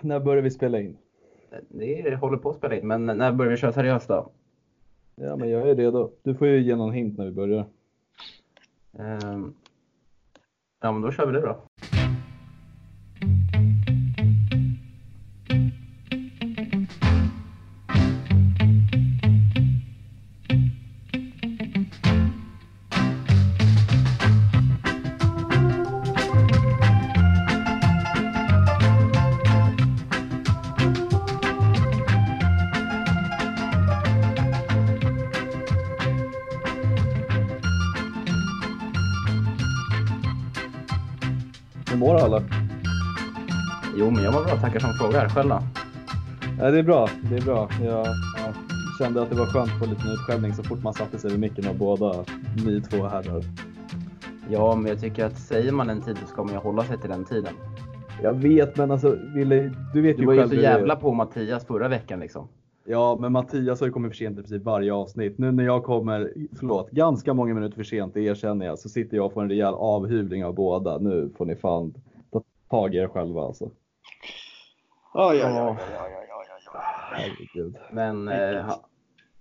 när börjar vi spela in? Det håller på att spela in, men när börjar vi köra seriöst då? Ja, men jag är redo. Du får ju ge någon hint när vi börjar. Ehm, ja, men då kör vi det då. Själv då? Ja, det är bra. Det är bra. Jag ja, kände att det var skönt att få lite utskällning så fort man satte sig vid micken av båda ni två herrar. Ja, men jag tycker att säger man en tid så ska man ju hålla sig till den tiden. Jag vet, men alltså Wille, du vet Du ju var ju själv så hur det är. jävla på Mattias förra veckan liksom. Ja, men Mattias har ju kommit för sent i princip varje avsnitt. Nu när jag kommer, förlåt, ganska många minuter för sent, det erkänner jag, så sitter jag och får en rejäl avhyvling av båda. Nu får ni fan ta tag i er själva alltså. Oj, oj, oj, Ja. oj, oj, oj, oj, oj. Herregud. Men eh, ha-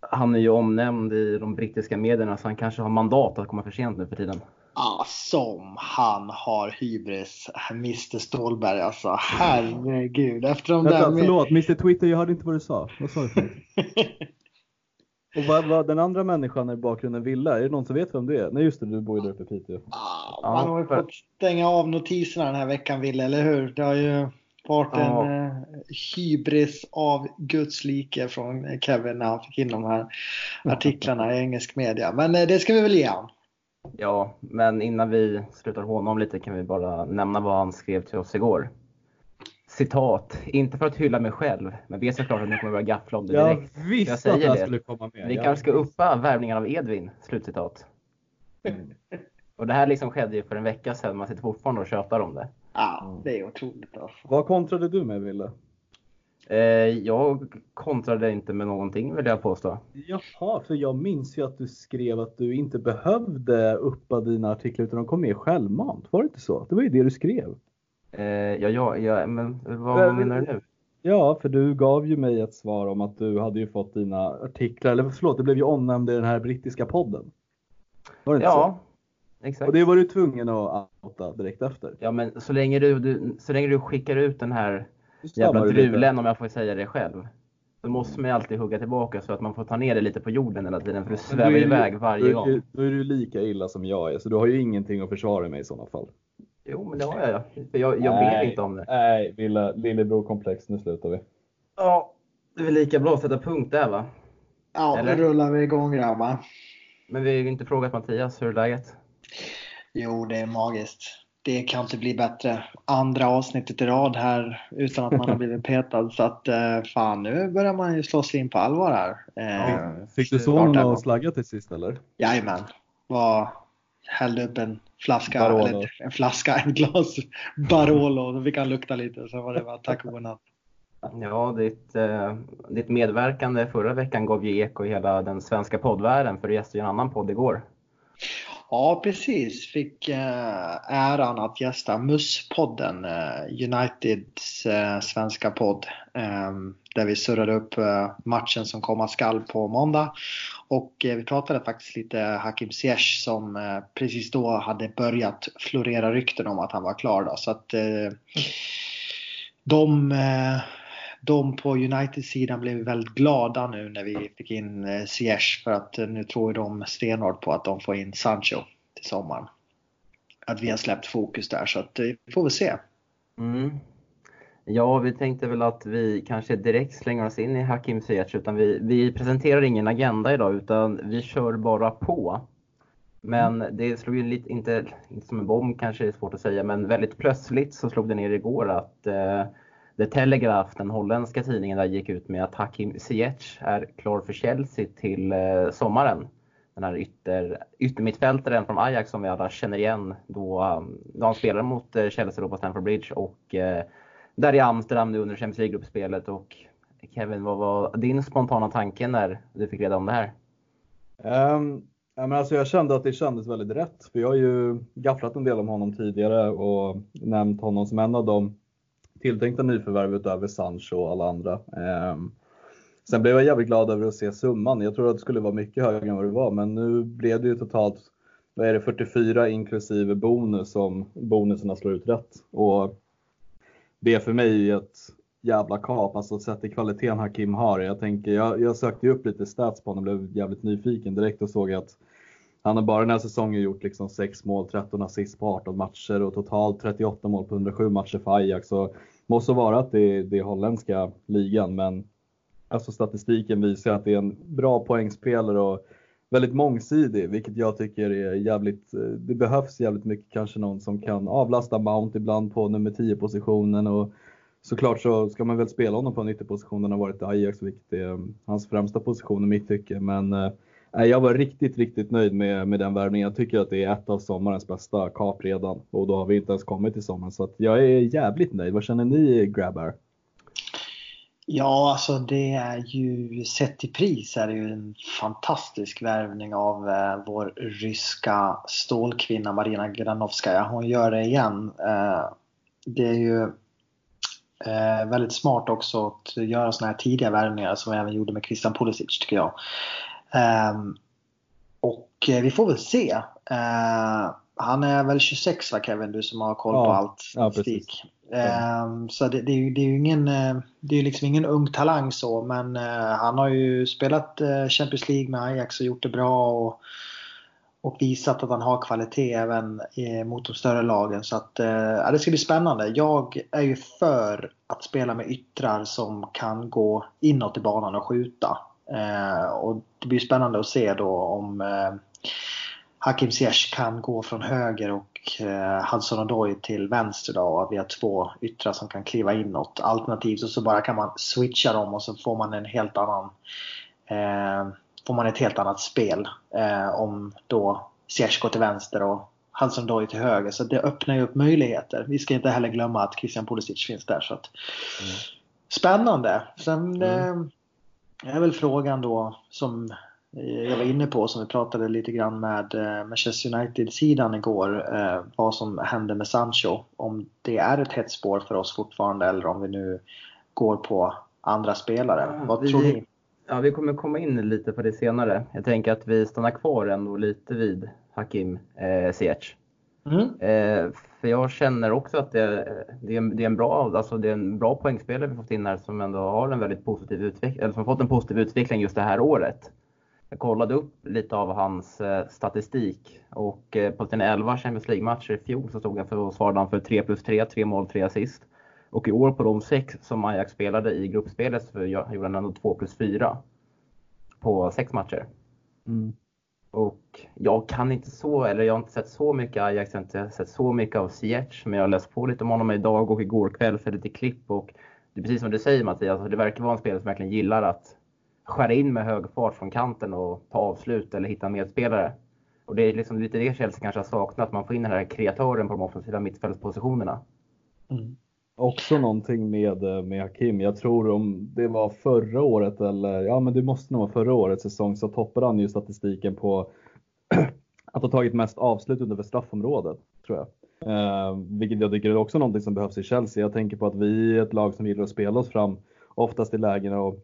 han är ju omnämnd i de brittiska medierna så han kanske har mandat att komma för sent nu för tiden. Ja, som han har hybris, Mr Stålberg alltså. Herregud. Efter de Vänta, där med... förlåt, Mr Twitter, jag hörde inte vad du sa. Vad sa du för? Och vad, vad den andra människan i bakgrunden ville, är det någon som vet vem det är? Nej just det, du bor ju där uppe i Piteå. Ja, Ja, man har ju fått stänga av notiserna den här veckan, Ville, eller hur? Det har ju varit Ja. en eh, hybris av Guds like från Kevin när han fick in de här artiklarna i engelsk media. Men eh, det ska vi väl ge han. Ja, men innan vi slutar håna honom lite kan vi bara nämna vad han skrev till oss igår. Citat, inte för att hylla mig själv, men vet såklart att ni kommer börja gaffla om det Jag direkt. visste Jag att säger här det. skulle komma med. Vi Jag kanske ska uppa värvningen av Edvin, slutcitat. Och det här liksom skedde ju för en vecka sedan, man sitter fortfarande och tjötar om det. Ja, det är otroligt alltså. Vad kontrade du med Wille? Eh, jag kontrade inte med någonting vill jag påstå. Jaha, för jag minns ju att du skrev att du inte behövde uppa dina artiklar utan de kom med självmant. Var det inte så? Det var ju det du skrev. Eh, ja, ja, ja, men vad Men- menar du nu? Ja, för du gav ju mig ett svar om att du hade ju fått dina artiklar, eller förlåt, det blev ju omnämnd i den här brittiska podden. Var det inte Ja, så? Exakt. Och det var du tvungen att outa direkt efter. Ja, men så länge du, du, så länge du skickar ut den här Du jävla drulen om jag får säga det själv. Då måste man ju alltid hugga tillbaka så att man får ta ner det lite på jorden hela tiden för då svävar är du- iväg varje gång. du- Då är du lika illa som jag är, så du har ju ingenting att försvara mig i sådana fall. Jo, men det har jag. För jag, jag Nej. vet inte om det. Nej, lilla, lillebror-komplex, nu slutar vi. Ja, det är väl lika bra att sätta punkt där va? Ja, nu Eller? rullar vi igång grabbar. Men vi har ju inte frågat Mattias, hur är läget? Jo, det är magiskt. Det kan inte bli bättre. Andra avsnittet i rad här utan att man har blivit petad. Så att eh, fan, nu börjar man ju slå sig in på allvar här. Eh, Fick du sonen att slagga till sist eller? Jajamän. Var, hällde upp en flaska, Barolo. eller en flaska, en glas Barolo. Då fick han lukta lite. Så var det bara tack och godnatt. Ja, ditt, eh, ditt medverkande förra veckan gav ju eko i hela den svenska poddvärlden för du gästade ju en annan podd igår. Ja, precis. Fick eh, äran att gästa MUS-podden, eh, Uniteds eh, svenska podd. Ehm, där vi surrade upp matchen som komma skall på måndag. Och vi pratade faktiskt lite Hakim Ziyech som precis då hade börjat florera rykten om att han var klar. Då. Så att de, de på United-sidan blev väldigt glada nu när vi fick in eh, Ziyech för att eh, nu tror de stenhårt på att de får in Sancho till sommaren. Att vi har släppt fokus där så att eh, vi får väl se. Mm. Ja, vi tänkte väl att vi kanske direkt slänger oss in i Hakim Ziyech utan vi, vi presenterar ingen agenda idag utan vi kör bara på. Men det slog ju lite, inte, inte som en bomb kanske är svårt att säga, men väldigt plötsligt så slog det ner igår att eh, The Telegraph, den holländska tidningen, där gick ut med att Hakim Ziyech är klar för Chelsea till eh, sommaren. Den här ytter, yttermittfältaren från Ajax som vi alla känner igen då, eh, då han spelade mot eh, Chelsea då på Stamford Bridge och eh, där i Amsterdam nu under Champions League-gruppspelet. Och Kevin, vad var din spontana tanke när du fick reda om det här? Um, ja, men alltså jag kände att det kändes väldigt rätt. För jag har ju gafflat en del om honom tidigare och nämnt honom som en av de tilltänkta nyförvärv utöver Sancho och alla andra. Eh, sen blev jag jävligt glad över att se summan. Jag trodde att det skulle vara mycket högre än vad det var, men nu blev det ju totalt vad är det, 44 inklusive bonus om bonuserna slår ut rätt. Och det är för mig ett jävla kap, alltså sett till kvaliteten Hakim har. Jag, tänker, jag, jag sökte upp lite stats på honom och blev jävligt nyfiken direkt och såg att han har bara den här säsongen gjort liksom 6 mål, 13 assist på 18 matcher och totalt 38 mål på 107 matcher för Ajax. Må Så vara att det är, det är holländska ligan, men alltså statistiken visar att det är en bra poängspelare och väldigt mångsidig, vilket jag tycker är jävligt, det behövs jävligt mycket kanske någon som kan avlasta Mount ibland på nummer 10 positionen och såklart så ska man väl spela honom på en ytterposition, den har varit i Ajax, vilket är hans främsta position i mitt tycke. Men eh, jag var riktigt, riktigt nöjd med, med den värvningen. Jag tycker att det är ett av sommarens bästa kap redan och då har vi inte ens kommit till sommaren. Så att jag är jävligt nöjd. Vad känner ni grabbar? Ja, alltså det är ju sett i pris är det ju en fantastisk värvning av eh, vår ryska stålkvinna Marina Granovskaja. Hon gör det igen. Eh, det är ju eh, väldigt smart också att göra sådana här tidiga värvningar som vi även gjorde med Christian Pulisic tycker jag. Ehm, och eh, vi får väl se. Eh, han är väl 26 va Kevin, du som har koll på allt statistik. Ja, um, så det, det, är ju, det är ju ingen, eh, det är liksom ingen ung talang så men uh, han har ju spelat Champions League med Ajax och gjort det bra och, och visat att han har kvalitet även mot de större lagen. Så att, uh, det ska bli spännande. Jag är ju för att spela med yttrar som kan gå inåt i banan och skjuta. Och det blir spännande att se då om Hakim Ziyech kan gå från höger och eh, Hudson Odoi till vänster då och vi har två yttrar som kan kliva inåt. Alternativt så, så bara kan man switcha dem och så får man en helt annan eh, får man ett helt annat spel eh, om då Ziyech går till vänster och Hudson Odoi till höger. Så det öppnar ju upp möjligheter. Vi ska inte heller glömma att Christian Pulisic finns där. Så att, mm. Spännande! Sen mm. eh, är väl frågan då som jag var inne på som vi pratade lite grann med eh, Manchester United-sidan igår. Eh, vad som hände med Sancho. Om det är ett hett spår för oss fortfarande eller om vi nu går på andra spelare. Ja, vad tror ni? Ja, vi kommer komma in lite på det senare. Jag tänker att vi stannar kvar ändå lite vid Hakim eh, Ziyech. Mm. Eh, för jag känner också att det, det, är, det, är en bra, alltså det är en bra poängspelare vi fått in här som ändå har en väldigt positiv utveckling, eller som fått en positiv utveckling just det här året. Jag kollade upp lite av hans eh, statistik och eh, på sina 11 Champions League-matcher i fjol så stod han för, svarade han för 3 plus 3, 3 mål, 3 assist. Och i år på de sex som Ajax spelade i gruppspelet så gjorde han ändå 2 plus 4 på sex matcher. Mm. Och jag kan inte så, eller jag har inte sett så mycket Ajax, jag har inte sett så mycket av Ziyech, men jag har läst på lite om honom idag och igår kväll för lite klipp och det är precis som du säger Mattias, alltså det verkar vara en spelare som verkligen gillar att skära in med hög fart från kanten och ta avslut eller hitta medspelare. Och det är liksom lite det Chelsea kanske har saknat, att man får in den här kreatören på de offensiva mittfältspositionerna. Mm. Också någonting med, eh, med Hakim. Jag tror om det var förra året eller ja men det måste nog vara förra årets säsong så toppade han ju statistiken på att ha tagit mest avslut under straffområdet tror jag. Eh, vilket jag tycker är också någonting som behövs i Chelsea. Jag tänker på att vi är ett lag som gillar att spela oss fram oftast i lägen och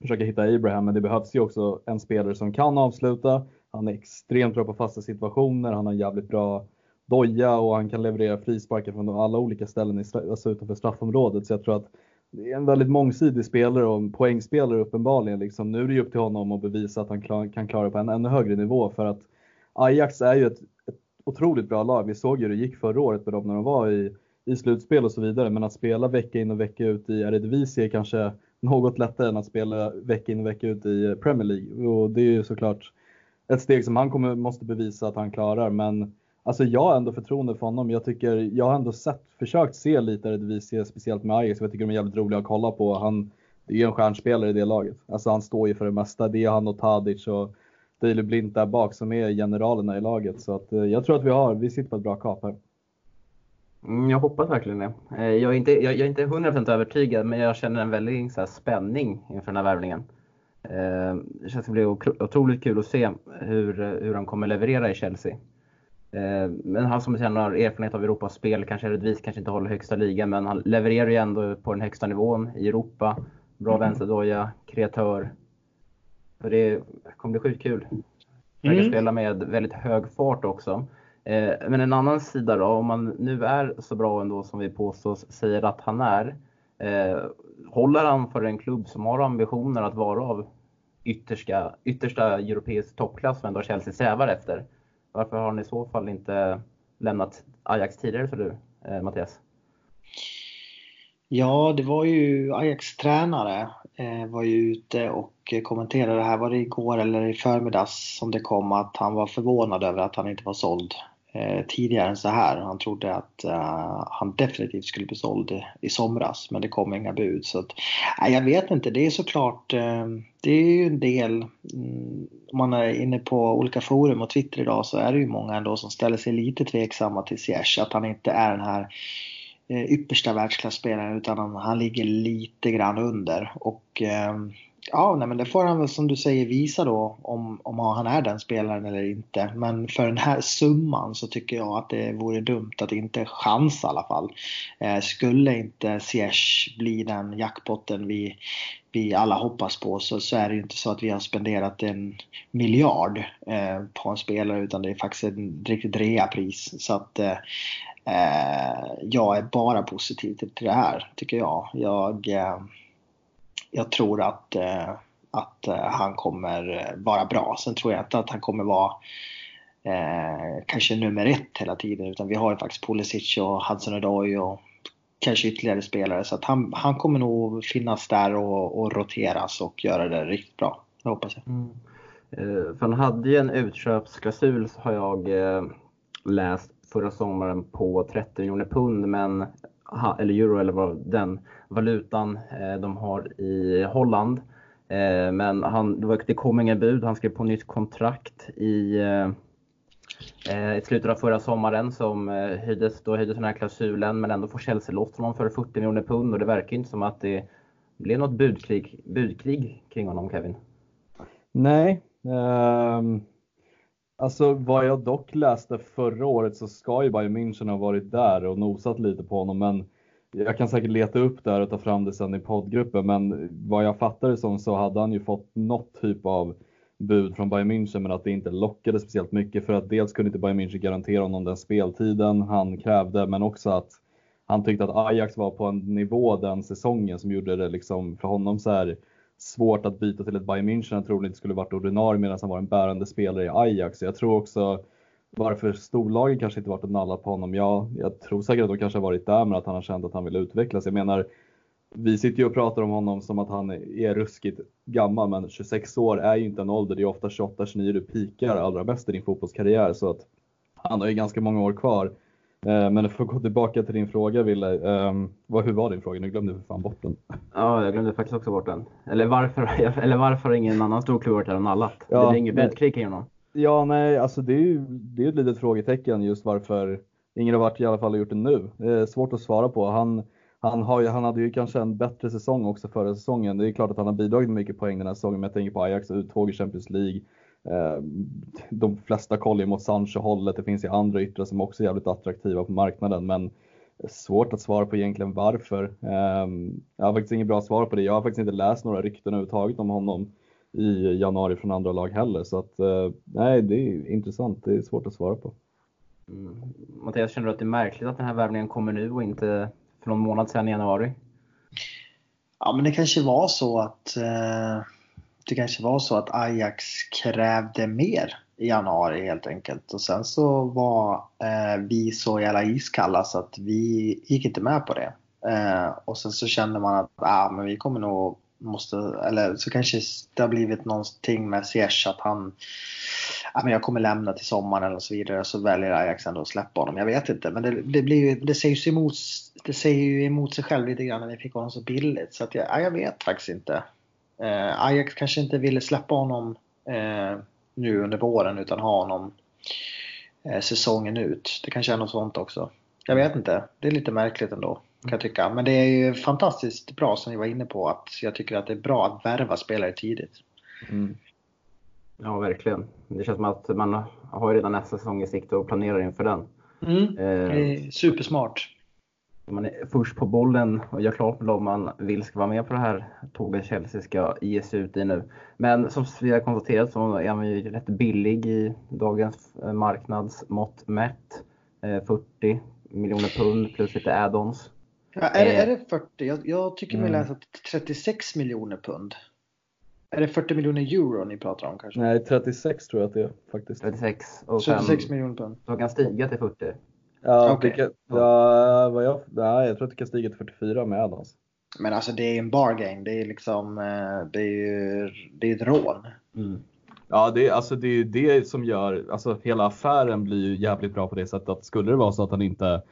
försöka hitta Abraham, men det behövs ju också en spelare som kan avsluta. Han är extremt bra på fasta situationer, han har jävligt bra doja och han kan leverera frisparkar från alla olika ställen alltså utanför straffområdet. Så jag tror att det är en väldigt mångsidig spelare och en poängspelare uppenbarligen. Liksom, nu är det ju upp till honom att bevisa att han klar, kan klara på en ännu högre nivå för att Ajax är ju ett, ett otroligt bra lag. Vi såg ju hur det gick förra året med dem när de var i, i slutspel och så vidare. Men att spela vecka in och vecka ut i Eredivisie är kanske något lättare än att spela vecka in och vecka ut i Premier League. Och det är ju såklart ett steg som han kommer, måste bevisa att han klarar. Men alltså jag har ändå förtroende för honom. Jag, tycker, jag har ändå sett, försökt se lite Eredivisie, speciellt med Ajax. Jag tycker de är jävligt roliga att kolla på. Han det är ju en stjärnspelare i det laget. Alltså han står ju för det mesta. Det är han och Tadic och Daley Blint där bak som är generalerna i laget. Så att, eh, jag tror att vi har, vi sitter på ett bra kap här. Mm, jag hoppas verkligen det. Eh, jag är inte, jag, jag är inte 100% övertygad, men jag känner en väldig så här, spänning inför den här värvningen. Eh, det känns som det blir otroligt kul att se hur, hur han kommer leverera i Chelsea. Eh, men han som sen har erfarenhet av Europaspel, kanske rättvis kanske inte håller högsta ligan, men han levererar ju ändå på den högsta nivån i Europa. Bra mm. vänsterdoja, kreatör. Så det kommer bli sjukt kul. Verkar mm. spela med väldigt hög fart också. Eh, men en annan sida då, om man nu är så bra ändå som vi påstås säger att han är. Eh, håller han för en klubb som har ambitioner att vara av yttersta, yttersta europeisk toppklass som ändå Chelsea strävar efter? Varför har han i så fall inte lämnat Ajax tidigare för du, eh, Mattias? Ja, det var ju Ajax tränare eh, var ju ute och kommenterade det här, var det igår eller i förmiddags som det kom att han var förvånad över att han inte var såld Eh, tidigare än så här. Han trodde att uh, han definitivt skulle bli såld i somras men det kom inga bud. Så att, nej, jag vet inte, det är såklart, uh, det är ju en del, um, om man är inne på olika forum och Twitter idag så är det ju många ändå som ställer sig lite tveksamma till Ziyech, att han inte är den här uh, yppersta världsklasspelaren utan han, han ligger lite grann under. Och ja, nej, men det får han väl som du säger visa då om, om han är den spelaren eller inte. Men för den här summan så tycker jag att det vore dumt att inte chansa i alla fall. Eh, skulle inte Ziyech bli den jackpotten vi, vi alla hoppas på så, så är det ju inte så att vi har spenderat en miljard eh, på en spelare utan det är faktiskt ett riktigt reapris. Så att eh, Eh, jag är bara positiv till, det här, tycker jag. Jag, eh, jag tror att, eh, att eh, han kommer vara bra. Sen tror jag inte att han kommer vara eh, kanske nummer ett hela tiden utan vi har ju faktiskt Pulisic och Hudson Odoi och kanske ytterligare spelare så att han, han kommer nog finnas där och, och roteras och göra det riktigt bra. Det hoppas jag. Mm. Eh, för han hade ju en utköpsklausul har jag eh, läst förra sommaren på 30 miljoner pund, men, eller euro eller vad den valutan eh, de har i Holland. Eh, men han, det kom inga bud, han skrev på nytt kontrakt i eh, i slutet av förra sommaren som höjdes, då höjdes den här klausulen men ändå får Chelsea loss honom för 40 miljoner pund och det verkar inte som att det blev något budkrig, budkrig kring honom Kevin. Nej, um, Alltså vad jag dock läste förra året så ska ju Bayern München ha varit där och nosat lite på honom men jag kan säkert leta upp det här och ta fram det sen i poddgruppen men vad jag fattar det som så hade han ju fått något typ av bud från Bayern München men att det inte lockade speciellt mycket för att dels kunde inte Bayern München garantera honom den speltiden han krävde men också att han tyckte att Ajax var på en nivå den säsongen som gjorde det liksom för honom så här svårt att byta till ett Bayern München. Han troligen inte skulle varit ordinarie medan han var en bärande spelare i Ajax. Jag tror också varför storlagen kanske inte varit och nallat på honom. Ja, jag tror säkert att de kanske har varit där men att han har känt att han vill utvecklas. Jag menar, vi sitter ju och pratar om honom som att han är ruskigt gammal men 26 år är ju inte en ålder. Det är ofta 28-29 du pikar allra bäst i din fotbollskarriär så att han har ju ganska många år kvar. Eh, men för att gå tillbaka till din fråga Wille, um, hur var din fråga? Nu glömde jag för fan bort den. Ja, jag glömde faktiskt också bort den. Eller varför, eller varför har ingen annan storklubb varit där och nallat? Ja, det är inget budkrig kring honom. Ja, nej, alltså det är ju det är ett litet frågetecken just varför ingen har varit i alla fall och gjort det nu. Det är svårt att svara på. Han, han, har han hade ju kanske en bättre säsong också förra säsongen. Det är klart att han har bidragit med mycket poäng den här säsongen, men jag tänker på Ajax uttåg i Champions League. Eh, de flesta kollar ju mot Sancho-hållet. Det finns ju andra yttrar som också är jävligt attraktiva på marknaden, men svårt att svara på egentligen varför. Ehm, jag har faktiskt inget bra svar på det. Jag har faktiskt inte läst några rykten överhuvudtaget om honom i januari från andra lag heller. Så att eh, nej, det är intressant. Det är svårt att svara på. Mm. Mattias, känner du att det är märkligt att den här värvningen kommer nu och inte för någon månad sedan i januari? Ja, men det kanske var så att eh det kanske var så att Ajax krävde mer i januari helt enkelt. Och sen så var eh, vi så jävla iskalla så att vi gick inte med på det. Eh, och sen så kände man att ah, men vi kommer nog måste, eller så kanske det har blivit någonting med Ziyech att han ja, men jag kommer lämna till sommaren och så vidare så väljer Ajax ändå att släppa honom. Jag vet inte men det, det, blir, det, säger, ju emot, det säger ju emot sig själv lite grann när vi fick honom så billigt. Så att jag, ja, jag vet faktiskt inte. Eh, Ajax kanske inte ville släppa honom eh, nu under våren utan ha honom eh, säsongen ut. Det kanske är något sånt också. Jag vet inte. Det är lite märkligt ändå kan jag tycka. Men det är ju fantastiskt bra som vi var inne på att jag tycker att det är bra att värva spelare tidigt. Mm. Ja, verkligen. Det känns som att man har redan nästa säsong i sikte och planerar inför den. Mm. Eh, supersmart. Man är först på bollen och gör klart med om man vill ska vara med på det här tåget Chelsea ska ge sig ut i nu. Men som vi har konstaterat så är man ju rätt billig i dagens eh, marknadsmått mätt. 40 eh, miljoner pund plus lite add-ons. Ja, är, det, är det 40? Jag, jag tycker mig mm. läsa 36 miljoner pund. Är det 40 miljoner euro ni pratar om kanske? Nej, 36 tror jag att det är faktiskt. 36 och 36 miljoner pund. Så kan stiga till 40? Ja, okay. kan, ja vad jag, nej, jag tror att det kan stiga till 44 med addons. Men alltså det är en bargain. Det är liksom, eh, det är ju det är ett rån. Mm. Ja, det, alltså det är ju det som gör, alltså hela affären blir ju jävligt bra på det sättet att skulle det vara så att han inte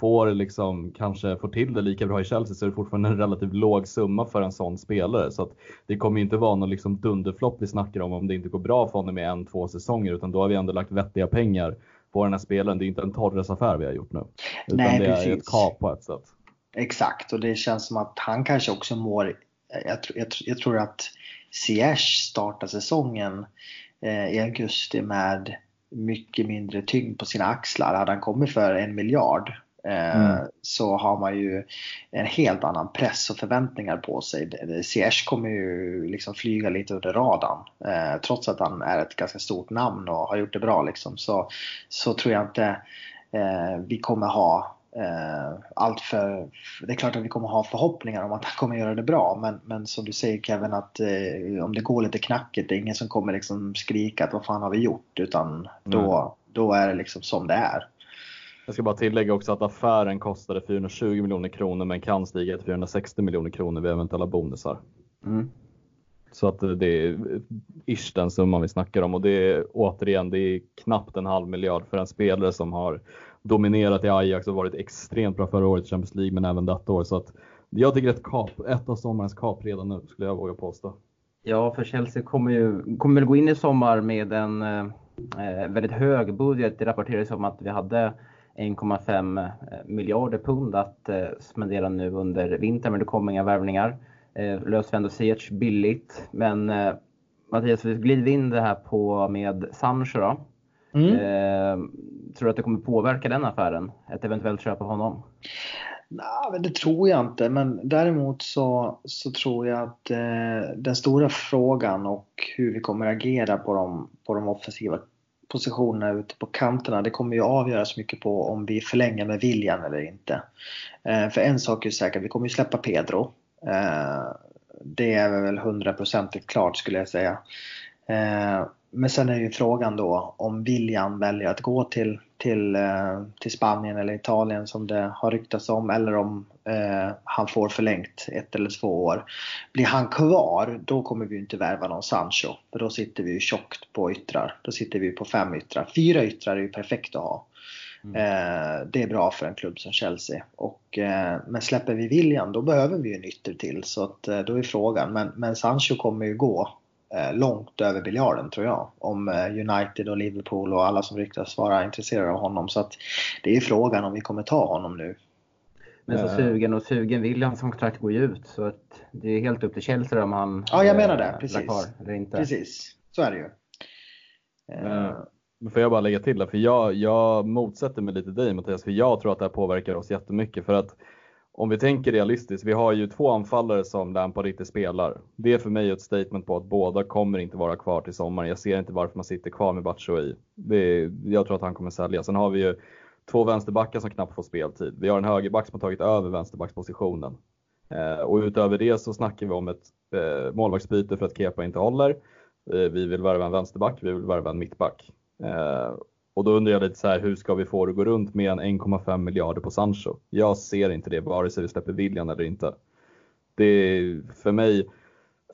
får liksom kanske får till det lika bra i Chelsea så är det fortfarande en relativt låg summa för en sån spelare. Så att det kommer ju inte vara någon liksom dunderflopp vi snackar om om det inte går bra för honom i en, två säsonger utan då har vi ändå lagt vettiga pengar på den här spelaren. Det är inte en torresaffär vi har gjort nu. Utan Nej, det precis. är ett kap på ett sätt. Exakt och det känns som att han kanske också mår, jag, jag, jag tror att Ziyech startar säsongen eh, i augusti med mycket mindre tyngd på sina axlar. Hade han kommit för en miljard mm. så har man ju en helt annan press och förväntningar på sig. Ziyech kommer ju liksom flyga lite under radarn. Eh, trots att han är ett ganska stort namn och har gjort det bra liksom, så, så tror jag inte eh, vi kommer ha eh, allt för, det är klart att vi kommer ha förhoppningar om att han kommer göra det bra men, men som du säger Kevin att eh, om det går lite knackigt det är ingen som kommer liksom skrika att vad fan har vi gjort utan då, mm. då är det liksom som det är. Jag ska bara tillägga också att affären kostade 420 miljoner kronor men kan stiga till 460 miljoner kronor vid eventuella bonusar. Mm. Så att det är ish den summan vi snackar om och det är återigen, det är knappt en halv miljard för en spelare som har dominerat i Ajax och varit extremt bra förra året i Champions League men även detta år. Så att jag tycker ett kap, ett av sommarens kap redan nu skulle jag våga påstå. Ja, för Chelsea kommer ju kommer gå in i sommar med en eh, väldigt hög budget. Det rapporterades om att vi hade 1,5 eh, miljarder pund att eh, spendera nu under vintern, men det kommer inga värvningar. Eh, löser vi ändå Ziyech billigt, men Mattias, vi glider in det här på med Sancho då. Mm. Eh, tror du att det kommer påverka den affären? Ett eventuellt köp av honom? Nej, men det tror jag inte. Men däremot så, så tror jag att eh, den stora frågan och hur vi kommer agera på de, på de offensiva positionerna ute på kanterna, det kommer ju avgöras mycket på om vi förlänger med William eller inte. Eh, för en sak är säker, vi kommer ju släppa Pedro. Eh, det är väl hundraprocentigt klart skulle jag säga. Eh, men sen är ju frågan då om William väljer att gå till, till, till Spanien eller Italien som det har ryktats om eller om eh, han får förlängt ett eller två år. Blir han kvar, då kommer vi inte värva någon Sancho. För då sitter vi ju tjockt på yttrar. Då sitter vi på fem yttrar. Fyra yttrar är ju perfekt att ha. Mm. Eh, det är bra för en klubb som Chelsea. Och, eh, men släpper vi William då behöver vi ju en ytter till. Så att, eh, då är frågan. Men, men Sancho kommer ju gå eh, långt över biljarden tror jag. Om eh, United och Liverpool och alla som ryktas vara intresserade av honom. Så att det är frågan om vi kommer ta honom nu. Men så eh. sugen och sugen vill hans kontrakt gå ut. Så att det är helt upp till Chelsea om han Ja, jag menar det. Precis. Kvar, eller inte. Precis, så är det ju. Men får jag bara lägga till det, för jag, jag motsätter mig lite dig Mattias, för jag tror att det här påverkar oss jättemycket. För att om vi tänker realistiskt, vi har ju två anfallare som Lampard inte spelar. Det är för mig ett statement på att båda kommer inte vara kvar till sommaren. Jag ser inte varför man sitter kvar med Batshuayi. Jag tror att han kommer sälja. Sen har vi ju två vänsterbackar som knappt får speltid. Vi har en högerback som har tagit över vänsterbackspositionen. Eh, och utöver det så snackar vi om ett eh, målvaktsbyte för att Kepa inte håller. Eh, vi vill värva en vänsterback, vi vill värva en mittback. Eh, och då undrar jag lite så här, hur ska vi få det att gå runt med en 1,5 miljarder på Sancho? Jag ser inte det, vare sig vi släpper William eller inte. Det är för mig,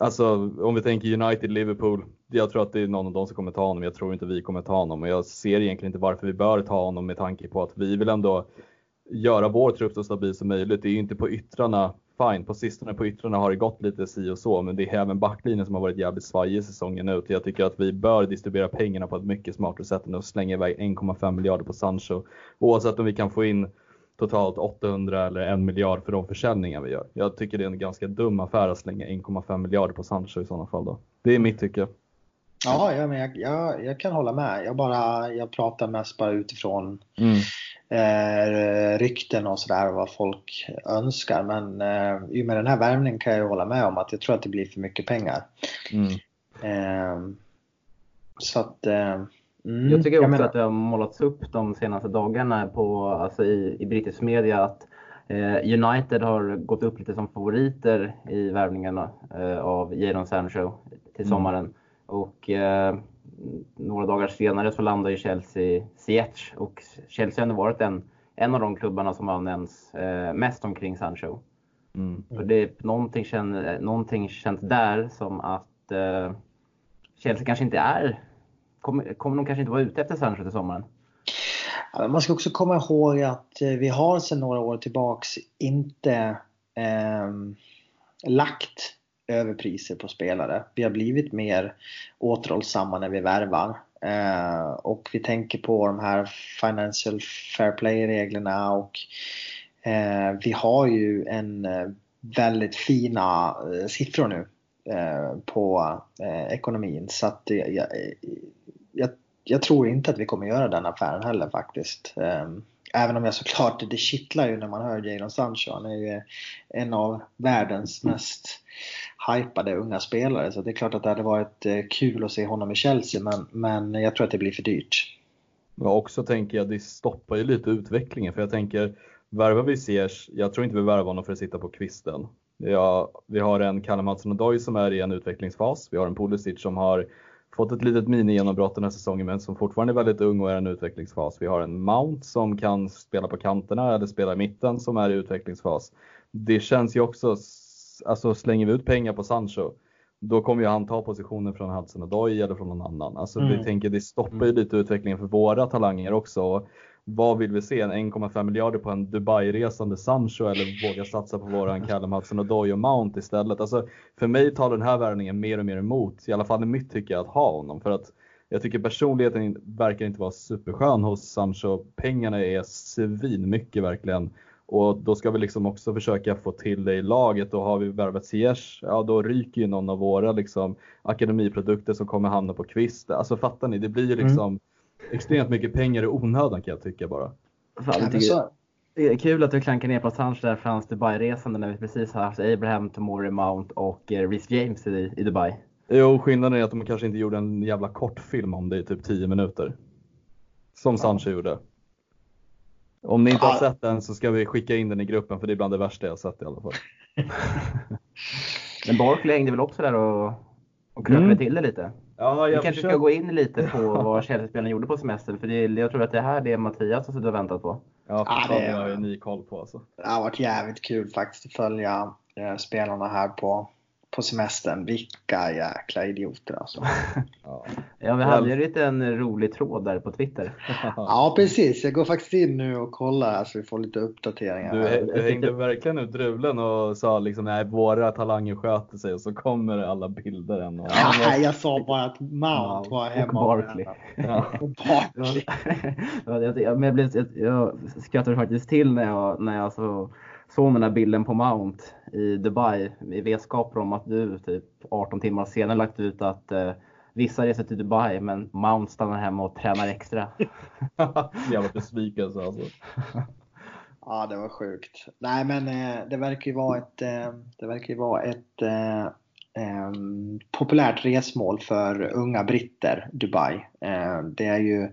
alltså om vi tänker United, Liverpool, jag tror att det är någon av dem som kommer ta honom. Jag tror inte vi kommer ta honom och jag ser egentligen inte varför vi bör ta honom med tanke på att vi vill ändå göra vår trupp så stabil som möjligt. Det är ju inte på yttrarna, fine, på sistone på yttrarna har det gått lite si och så, men det är även backlinjen som har varit jävligt svajig säsongen ut. Jag tycker att vi bör distribuera pengarna på ett mycket smartare sätt än att slänga iväg 1,5 miljarder på Sancho. Oavsett om vi kan få in totalt 800 eller 1 miljard för de försäljningar vi gör. Jag tycker det är en ganska dum affär att slänga 1,5 miljarder på Sancho i sådana fall då. Det är mitt tycke. Ja, jag, jag, jag kan hålla med. Jag, bara, jag pratar mest bara utifrån Mm. Eh, rykten och sådär och vad folk önskar. Men eh, i och med den här värmningen kan jag hålla med om att jag tror att det blir för mycket pengar. Mm. Eh, så att... Eh, mm, Jag tycker också menar- att det har målats upp de senaste dagarna på, alltså i, i brittisk media att eh, United har gått upp lite som favoriter i värvningarna eh, av Jadon Sancho till Mm. sommaren. Och eh, några dagar senare så landar ju Chelsea Ziyech och Chelsea har ändå varit en, en av de klubbarna som har nämnts eh, mest omkring Sancho. Mm. Och det är någonting, känn, någonting känns där som att eh, Chelsea kanske inte är, kommer, kommer de kanske inte vara ute efter Sancho till sommaren? Man ska också komma ihåg att eh, vi har sedan några år tillbaks inte ehm, lagt överpriser på spelare. Vi har blivit mer återhållsamma när vi värvar. Eh, och vi tänker på de här Financial Fair Play-reglerna och eh, vi har ju en eh, väldigt fina eh, siffror nu eh, på eh, ekonomin. Så att jag, jag, jag tror inte att vi kommer göra den affären heller faktiskt. Ehm, även om jag såklart, det kittlar ju när man hör Jadon Sancho. Han är ju en av världens mest hypade unga spelare. Så det är klart att det hade varit eh, kul att se honom i Chelsea men, men jag tror att det blir för dyrt. Men också tänker jag, det stoppar ju lite utvecklingen. För jag tänker, värvar vi Ziyech, jag tror inte vi värvar honom för att sitta på kvisten. Ja, vi har en Kalle Mattsson Odoi som är i en utvecklingsfas. Vi har en Pulisic som har fått ett litet mini-genombrott den här säsongen men som fortfarande är väldigt ung och är i en utvecklingsfas. Vi har en Mount som kan spela på kanterna eller spela i mitten som är i utvecklingsfas. Det känns ju också, alltså slänger vi ut pengar på Sancho, då kommer ju han ta positionen från Hudson Odoi eller från någon annan. Alltså vi Mm. tänker det stoppar ju lite utvecklingen för våra talanger också. Vad vill vi se? En 1,5 miljarder på en Dubai-resande Sancho eller våga satsa på våran Callum Hudson Odoi och Mount istället? Alltså för mig tar den här värvningen mer och mer emot, i alla fall i mitt tycke, att ha honom. För att jag tycker personligheten verkar inte vara superskön hos Sancho. Pengarna är svin mycket verkligen. Och då ska vi liksom också försöka få till det i laget och har vi värvat Ziyech, ja då ryker ju någon av våra liksom akademiprodukter som kommer hamna på kvist. Alltså fattar ni? Det blir ju liksom extremt mycket pengar i onödan kan jag tycka bara. Fan, Ja, det är kul att du klankar ner på Sancho där för hans Dubai-resande när vi precis har haft Abraham, Tomori Mount och eh, Reece James i, i Dubai. Jo, skillnaden är att de kanske inte gjorde en jävla kortfilm om det i typ 10 minuter. Som Sancho gjorde. Om ni inte har sett den så ska vi skicka in den i gruppen för det är bland det värsta jag har sett i alla fall. Men Barkley hängde väl också där och, och krökade Mm. till det lite. Ja, Vi kanske ska gå in lite på vad Chelsea-spelarna gjorde på semestern. För det, är- jag tror att det här är det Mattias har suttit och väntat på. Ja, för Ja, det har ju ni koll på alltså. det har varit jävligt kul faktiskt att följa eh, spelarna här på, på semestern. Vilka jäkla idioter alltså. Ja. Ja, vi hade ju en liten rolig tråd där på Twitter. Ja precis, jag går faktiskt in nu och kollar så vi får lite uppdateringar. Du, här. du hängde verkligen ut drulen och sa liksom nej, våra talanger sköter sig och så kommer alla bilder än. Och, Nej, jag sa bara att Mount var och hemma Barkley. ja. Och Barkley. Ja, jag, jag, men jag, blev, jag, jag skrattade faktiskt till när jag, när jag så, såg den där bilden på Mount i Dubai i vetskap om att du typ 18 timmar senare lagt ut att eh, vissa reser till Dubai men Mount stannar hemma och tränar extra. Jävla besvikelse alltså. Ja, det var sjukt. Nej, men eh, det verkar ju vara ett, eh, det verkar ju vara ett eh, em, populärt resmål för unga britter, Dubai. Eh, det är ju,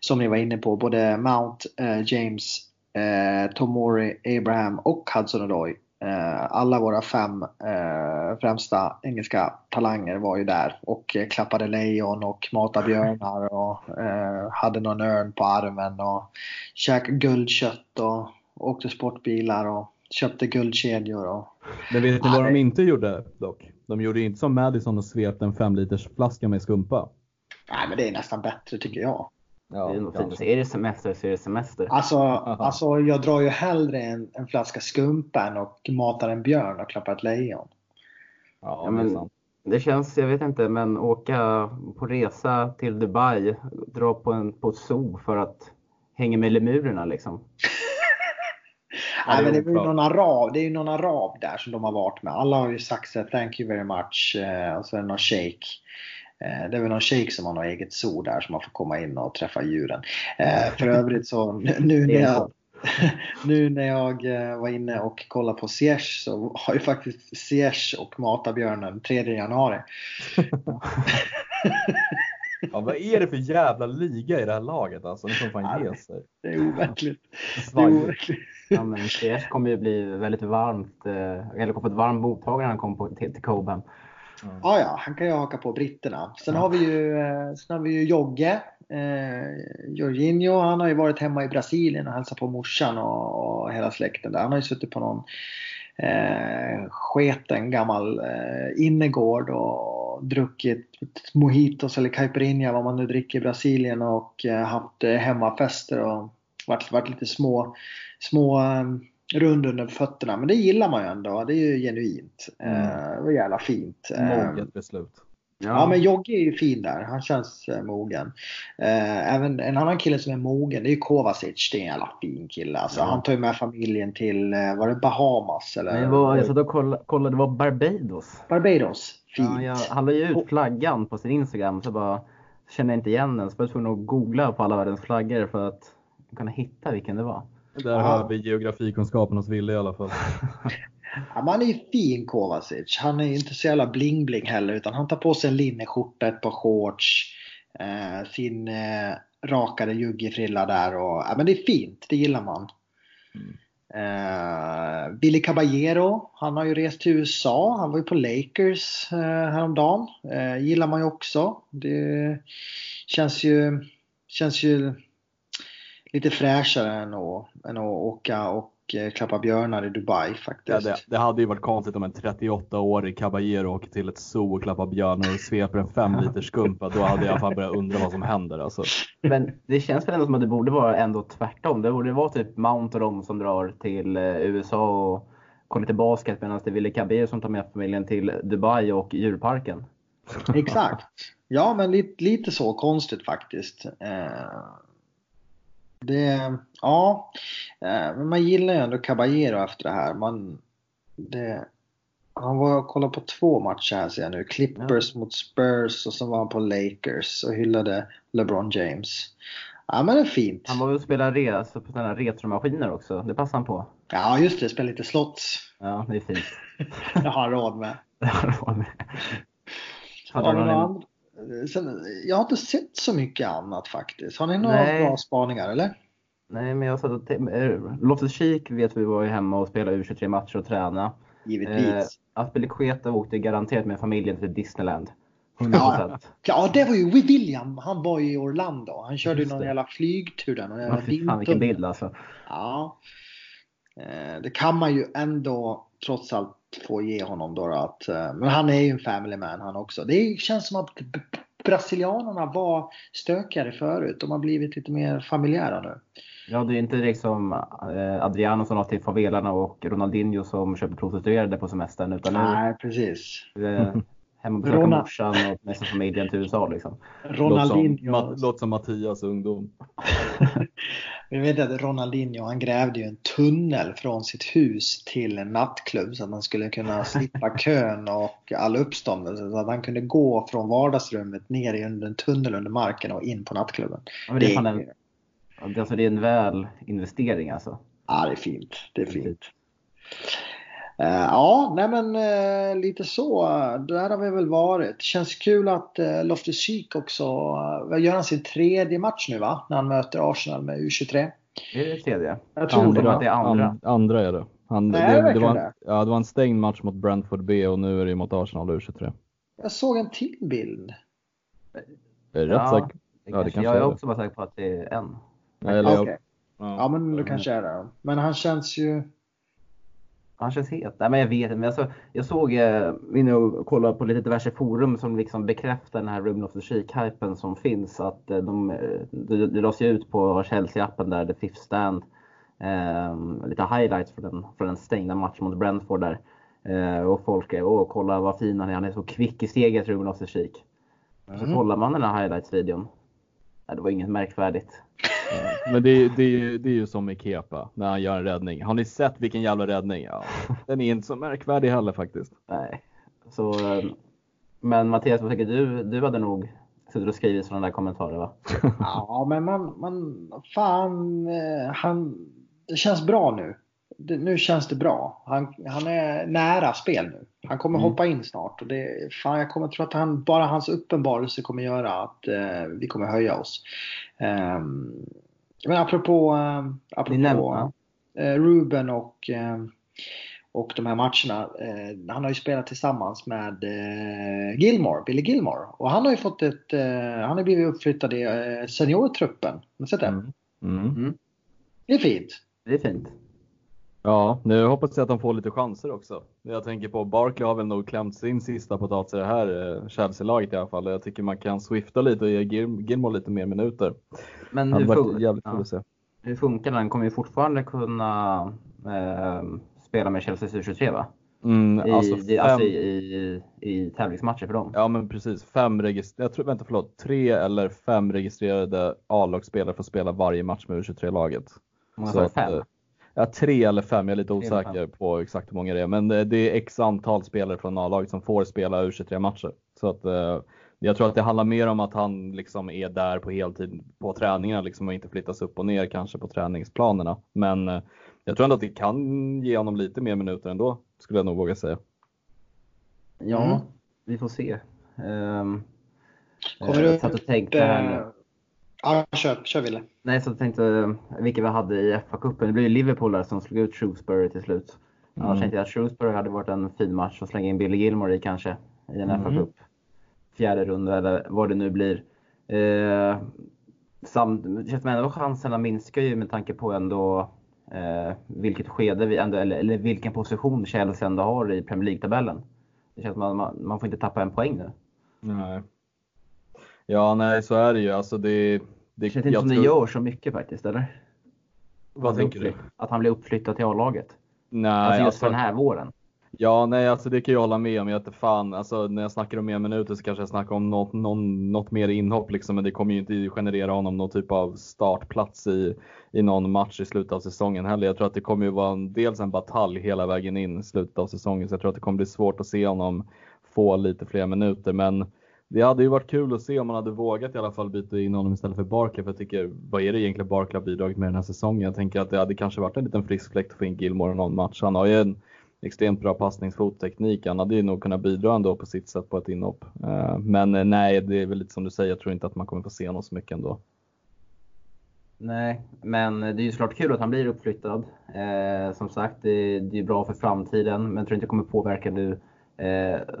som ni var inne på, både Mount, eh, James, eh, Tomori, Abraham och Hudson-Odoi. Eh, alla våra fem eh, främsta engelska talanger var ju där och klappade lejon och matade björnar och eh, hade någon örn på armen och käkade guldkött och åkte sportbilar och köpte guldkedjor. Och... Men vet ni vad de inte gjorde dock? De gjorde inte som Madison och svepte en 5 liters flaska med skumpa. Nej, men det är nästan bättre tycker jag. Ja, det är nog kanske. fint. Är det semester så är det semester. Alltså, alltså jag drar ju hellre en, en flaska skumpa än och matar en björn och klappar ett lejon. Ja, Ja, men... Det känns, jag vet inte, men åka på resa till Dubai, dra på, en, på ett zoo för att hänga med lemurerna liksom. Nej, det men är det är ju någon arab, det är ju någon arab där som de har varit med. Alla har ju sagt så här, thank you very much eh, och så är det någon shake. Eh, det är väl någon shejk som har något eget zoo där som man får komma in och träffa djuren. Eh, för övrigt så nu när jag, nu när jag var inne och kollade på Siege så har ju faktiskt Siege och Matabjörnen 3 januari. Ja, vad är det för jävla liga i det här laget alltså? Ni får fan ge sig. Det är overkligt. Det är overkligt. Ja, men CS kommer ju bli väldigt varmt, eh, eller kommer få ett varmt mottagande när han kommer till, till Cobham. Mm. Ja, ja, han kan ju haka på britterna. Sen har vi ju, eh, sen har vi ju Jogge, eh, Jorginho. Han har ju varit hemma i Brasilien och hälsat på morsan och, och hela släkten där. Han har ju suttit på någon eh, sketen gammal eh, innergård och druckit mojitos eller caipirinha vad man nu dricker i Brasilien och eh, haft eh, hemmafester och varit, varit lite små, små eh, rund under fötterna. Men det gillar man ju ändå. Det är ju genuint. Mm. Det var jävla fint. Moget beslut. Ja. ja. men Jogge är ju fin där. Han känns uh, mogen. Uh, även en annan kille som är mogen det är ju Kovacic. Det är en jävla fin kille. Alltså, ja. Han tar ju med familjen till, var det Bahamas? Eller? Nej, var, jag satt och kollade, kollade, det var Barbados. Barbados, fint. Ja, jag, han la ju ut flaggan på sin Instagram så bara känner jag inte igen den. Så jag var tvungen att googla på alla världens flaggor för att kunna hitta vilken det var. Där ja. har vi geografikunskapen hos Wille i alla fall. Ja, man är ju fin Kovacic. Han är inte så jävla bling-bling heller utan han tar på sig en linneskjorta, ett par shorts, eh, sin eh, rakade juggefrilla där och ja, men det är fint, det gillar man. Mm. Eh, Billy Caballero, han har ju rest till USA. Han var ju på Lakers eh, häromdagen. Eh, gillar man ju också. Det känns ju, känns ju lite fräschare än att, än att åka och eh, klappa björnar i Dubai faktiskt. Ja, det, det, hade ju varit konstigt om en 38-årig Caballero åker till ett zoo och klappar björnar och sveper en 5 liters skumpa. Då hade jag fan börjat undra vad som händer. Alltså. Men det känns väl ändå som att det borde vara ändå tvärtom. Det borde vara typ Mount och de som drar till eh, USA och kollar lite basket medan det är Wille Caballero som tar med familjen till Dubai och djurparken. Exakt. Ja, men lite, lite så konstigt faktiskt. Eh, det, ja, eh, men man gillar ju ändå Caballero efter det här. Man, det, han var och kollade på två matcher här ser jag nu. Clippers ja. mot Spurs och så var han på Lakers och hyllade LeBron James. Ja men det är fint. Han var väl och spelade re, alltså på sådana retromaskiner också. Det passar han på. Ja just det, spela lite slots. Ja, det är fint. det har han råd med. Det har han råd med. Har du någon, Sen, jag har inte sett så mycket annat faktiskt. Har ni några Nej. bra spaningar eller? Nej, men jag satt och eh, Loftus Cheek vet vi var ju hemma och spelade U23 matcher och träna. Givetvis. Eh, Aspelekueta åkte garanterat med familjen till Disneyland. 100%. Ja, ja, det var ju William. Han var ju i Orlando. Han körde Just någon det. jävla flygtur där. Någon jävla ja, fan vilken bild alltså. Ja. Eh, det kan man ju ändå trots allt få ge honom då. Att, eh, men han är ju en family man han också. Det känns som att brasilianerna var stökigare förut. De har blivit lite mer familjära nu. Ja, det är inte liksom eh, Adriano som har till favelarna och Ronaldinho som köper prostituerade på semestern. Utan Nej, precis. Eh, Hemma och besöka Ronald... morsan och med familjen till USA liksom. Ronaldinho. Låt som, låt som Mattias ungdom. Vi vet att Ronaldinho han grävde ju en tunnel från sitt hus till en nattklubb så att man skulle kunna slippa kön och all uppståndelse. Så att han kunde gå från vardagsrummet ner i en tunnel under marken och in på nattklubben. Ja, det, är en, alltså det är en väl investering alltså. Ja, det är fint. Det är fint. Eh, ja, nej men eh, lite så. Där har vi väl varit. Känns kul att uh, Loftus Cheek också uh, gör han sin tredje match nu va? När han möter Arsenal med U23. Är det tredje? Jag tror andra, det. är andra. And, andra är det. Han, nej, det, det, var, det. Ja, det var en stängd match mot Brentford B och nu är det mot Arsenal U23. Jag såg en till bild. Jag är rätt ja, säker. Det ja, det kanske jag är också bara säker på att det är en. Eller okay. ja. ja, men det kanske är det. Men han känns ju han känns het. Nej, men jag vet inte. Alltså, jag såg, eh, inne och kollade på lite diverse forum som liksom bekräftar den här Room of the Chic-hypen som finns. Att eh, de, eh, det, det lades ju ut på Chelsea-appen där, The Fifth Stand. Eh, lite highlights från den, från den stängda matchen mot Brentford där. Eh, och folk är, åh kolla vad fin han är, han är så kvick i steget Ruben of the Chic. Mm. Så kollar man den här highlights-videon. Nej, det var inget märkvärdigt. Men det, det, det är ju som med Kepa när han gör en räddning. Har ni sett vilken jävla räddning? Ja, den är inte så märkvärdig heller faktiskt. Nej, så. Eh, Men Mattias, vad tycker du? Du hade nog suttit och skrivit sådana där kommentarer va? Ja, men man, man fan, eh, han, det känns bra nu. Det, nu känns det bra. Han, han är nära spel nu. Han kommer Mm. hoppa in snart och det, fan, jag kommer tro att han, bara hans uppenbarelse kommer göra att eh, vi kommer höja oss. Um, men apropå, eh, apropå eh, Ruben och, eh, och de här matcherna. Eh, han har ju spelat tillsammans med Gilmore, Billy Gilmore. Och han har ju fått ett, han har blivit uppflyttad i seniortruppen. Har ni sett det? Mm. Mm. Det är fint. Det är fint. Ja, nu hoppas jag att de får lite chanser också. Jag tänker på Barkley har väl nog klämt sin sista potatis i det här eh, Chelsea-laget i alla fall. Jag tycker man kan swifta lite och ge Gil- Gilmore lite mer minuter. Men hur, fun- jävligt ja, se. hur funkar det? Han kommer ju fortfarande kunna eh, spela med Chelsea U23 va? Mm, I, alltså i, fem, alltså i, i, i tävlingsmatcher för dem. Ja men precis, fem registrerade, jag tror, vänta förlåt, tre eller fem registrerade A-lagsspelare får spela varje match med U23-laget. Hur många Så sa du? att, Fem? eh, Ja, tre eller fem, jag är lite osäker på exakt hur många det är. Men eh, det är x antal spelare från A-laget som får spela U23-matcher. Så att eh, jag tror att det handlar mer om att han liksom är där på heltid på träningarna liksom och inte flyttas upp och ner kanske på träningsplanerna. Men eh, jag tror ändå att det kan ge honom lite mer minuter ändå, skulle jag nog våga säga. Ja, Mm. vi får se. Um, Kommer jag du satt och tänkte här nu. Ja, kör, kör Wille. Nej, så jag tänkte eh, vilka vi hade i FA-cupen. Det blev ju Liverpool där som slog ut Shrewsbury till slut. Mm. Annars tänkte jag att Shrewsbury hade varit en fin match att slänga in Billy Gilmore i kanske. I en Mm. FA-cup. Fjärde runda eller vad det nu blir. Eh, samt, det känns som ändå chanserna minskar ju med tanke på ändå eh, vilket skede vi ändå, eller, eller vilken position Chelsea ändå har i Premier League-tabellen. Det känns som att man, man får inte tappa en poäng nu. Nej. Ja, nej så är det ju. Alltså det, det, Det känns inte som det tror- gör så mycket faktiskt, eller? Vad tänker du? Att han blir uppflyttad till A-laget. Nej, Alltså just alltså- för den här våren. Ja, nej, alltså det kan jag hålla med om. Jag vet fan, alltså när jag snackar om mer minuter så kanske jag snackar om något, någon, något mer inhopp liksom, men det kommer ju inte generera honom någon typ av startplats i, i någon match i slutet av säsongen heller. Jag tror att det kommer ju vara en, dels en batalj hela vägen in i slutet av säsongen, så jag tror att det kommer bli svårt att se honom få lite fler minuter, men det hade ju varit kul att se om man hade vågat i alla fall byta in honom istället för Barkley, för jag tycker, vad är det egentligen Barkley har bidragit med den här säsongen? Jag tänker att det hade kanske varit en liten frisk fläkt att få in Gilmore i någon match. Han har ju en extremt bra passningsfotteknik. Han hade ju nog kunnat bidra ändå på sitt sätt på ett inhopp. Eh, men eh, nej, det är väl lite som du säger. Jag tror inte att man kommer få se honom så mycket ändå. Nej, men det är ju såklart kul att han blir uppflyttad. Eh, som sagt, det, det är bra för framtiden, men jag tror inte det kommer påverka nu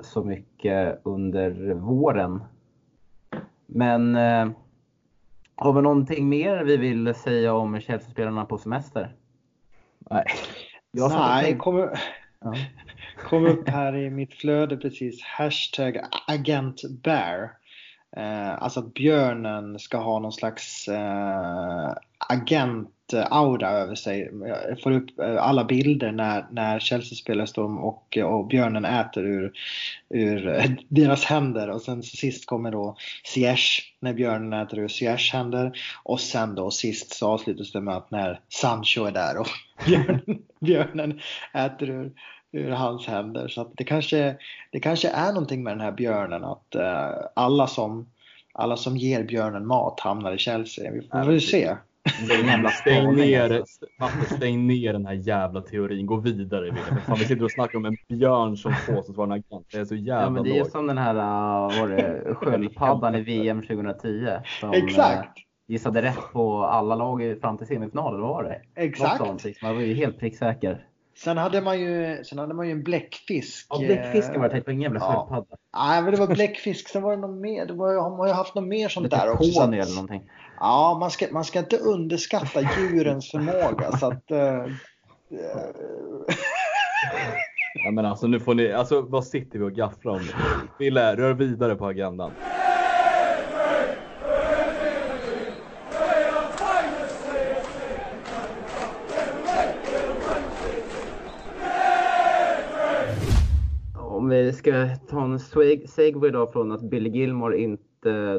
så mycket under våren. Men eh, har vi någonting mer vi vill säga om Chelsea-spelarna på semester? Nej. Jag Nej, tänkte- kom, Ja. kom upp här i mitt flöde precis. Hashtag agentbear. Eh, alltså att björnen ska ha någon slags eh, agent-aura över sig. Jag får upp eh, alla bilder när, när Chelsea-spelare står och, och björnen äter ur, ur eh, deras händer. Och sen så sist kommer då Ziyech när björnen äter ur Ziyechs händer. Och sen då sist så avslutas det med att när Sancho är där och björnen, björnen äter ur, ur hans händer. Så det, kanske, det kanske är någonting med den här björnen att eh, alla, som, alla som ger björnen mat hamnar i Chelsea. Vi får väl se. Det jävla Stäng ner. Matte, stäng ner den här jävla teorin. Gå vidare. Fan, vi sitter och snackar om en björn som påstås vara en agent. Det är så jävla Ja, men det är som den här uh, var det, sköldpaddan i VM 2010. Som, Exakt. eh, gissade rätt på alla lag fram till semifinalen. Var det? Exakt. Sånt, liksom. Man var ju helt pricksäker. Sen hade man ju, sen hade man ju en bläckfisk. Ja, bläckfisken var det. eh, Tänk på en jävla ja. sköldpadda. Nej, men det var bläckfisk. Sen var det något mer. Det var, har man ju haft något mer sånt Lite där också. så pony eller någonting. Ja, man ska, man ska inte underskatta djurens förmåga. Så att, eh, eh, Ja, men alltså, nu får ni, alltså, vad sitter vi och gafflar om? Wille, rör vidare på agendan. Om vi ska ta en swag- segway då från att Billy Gilmore inte,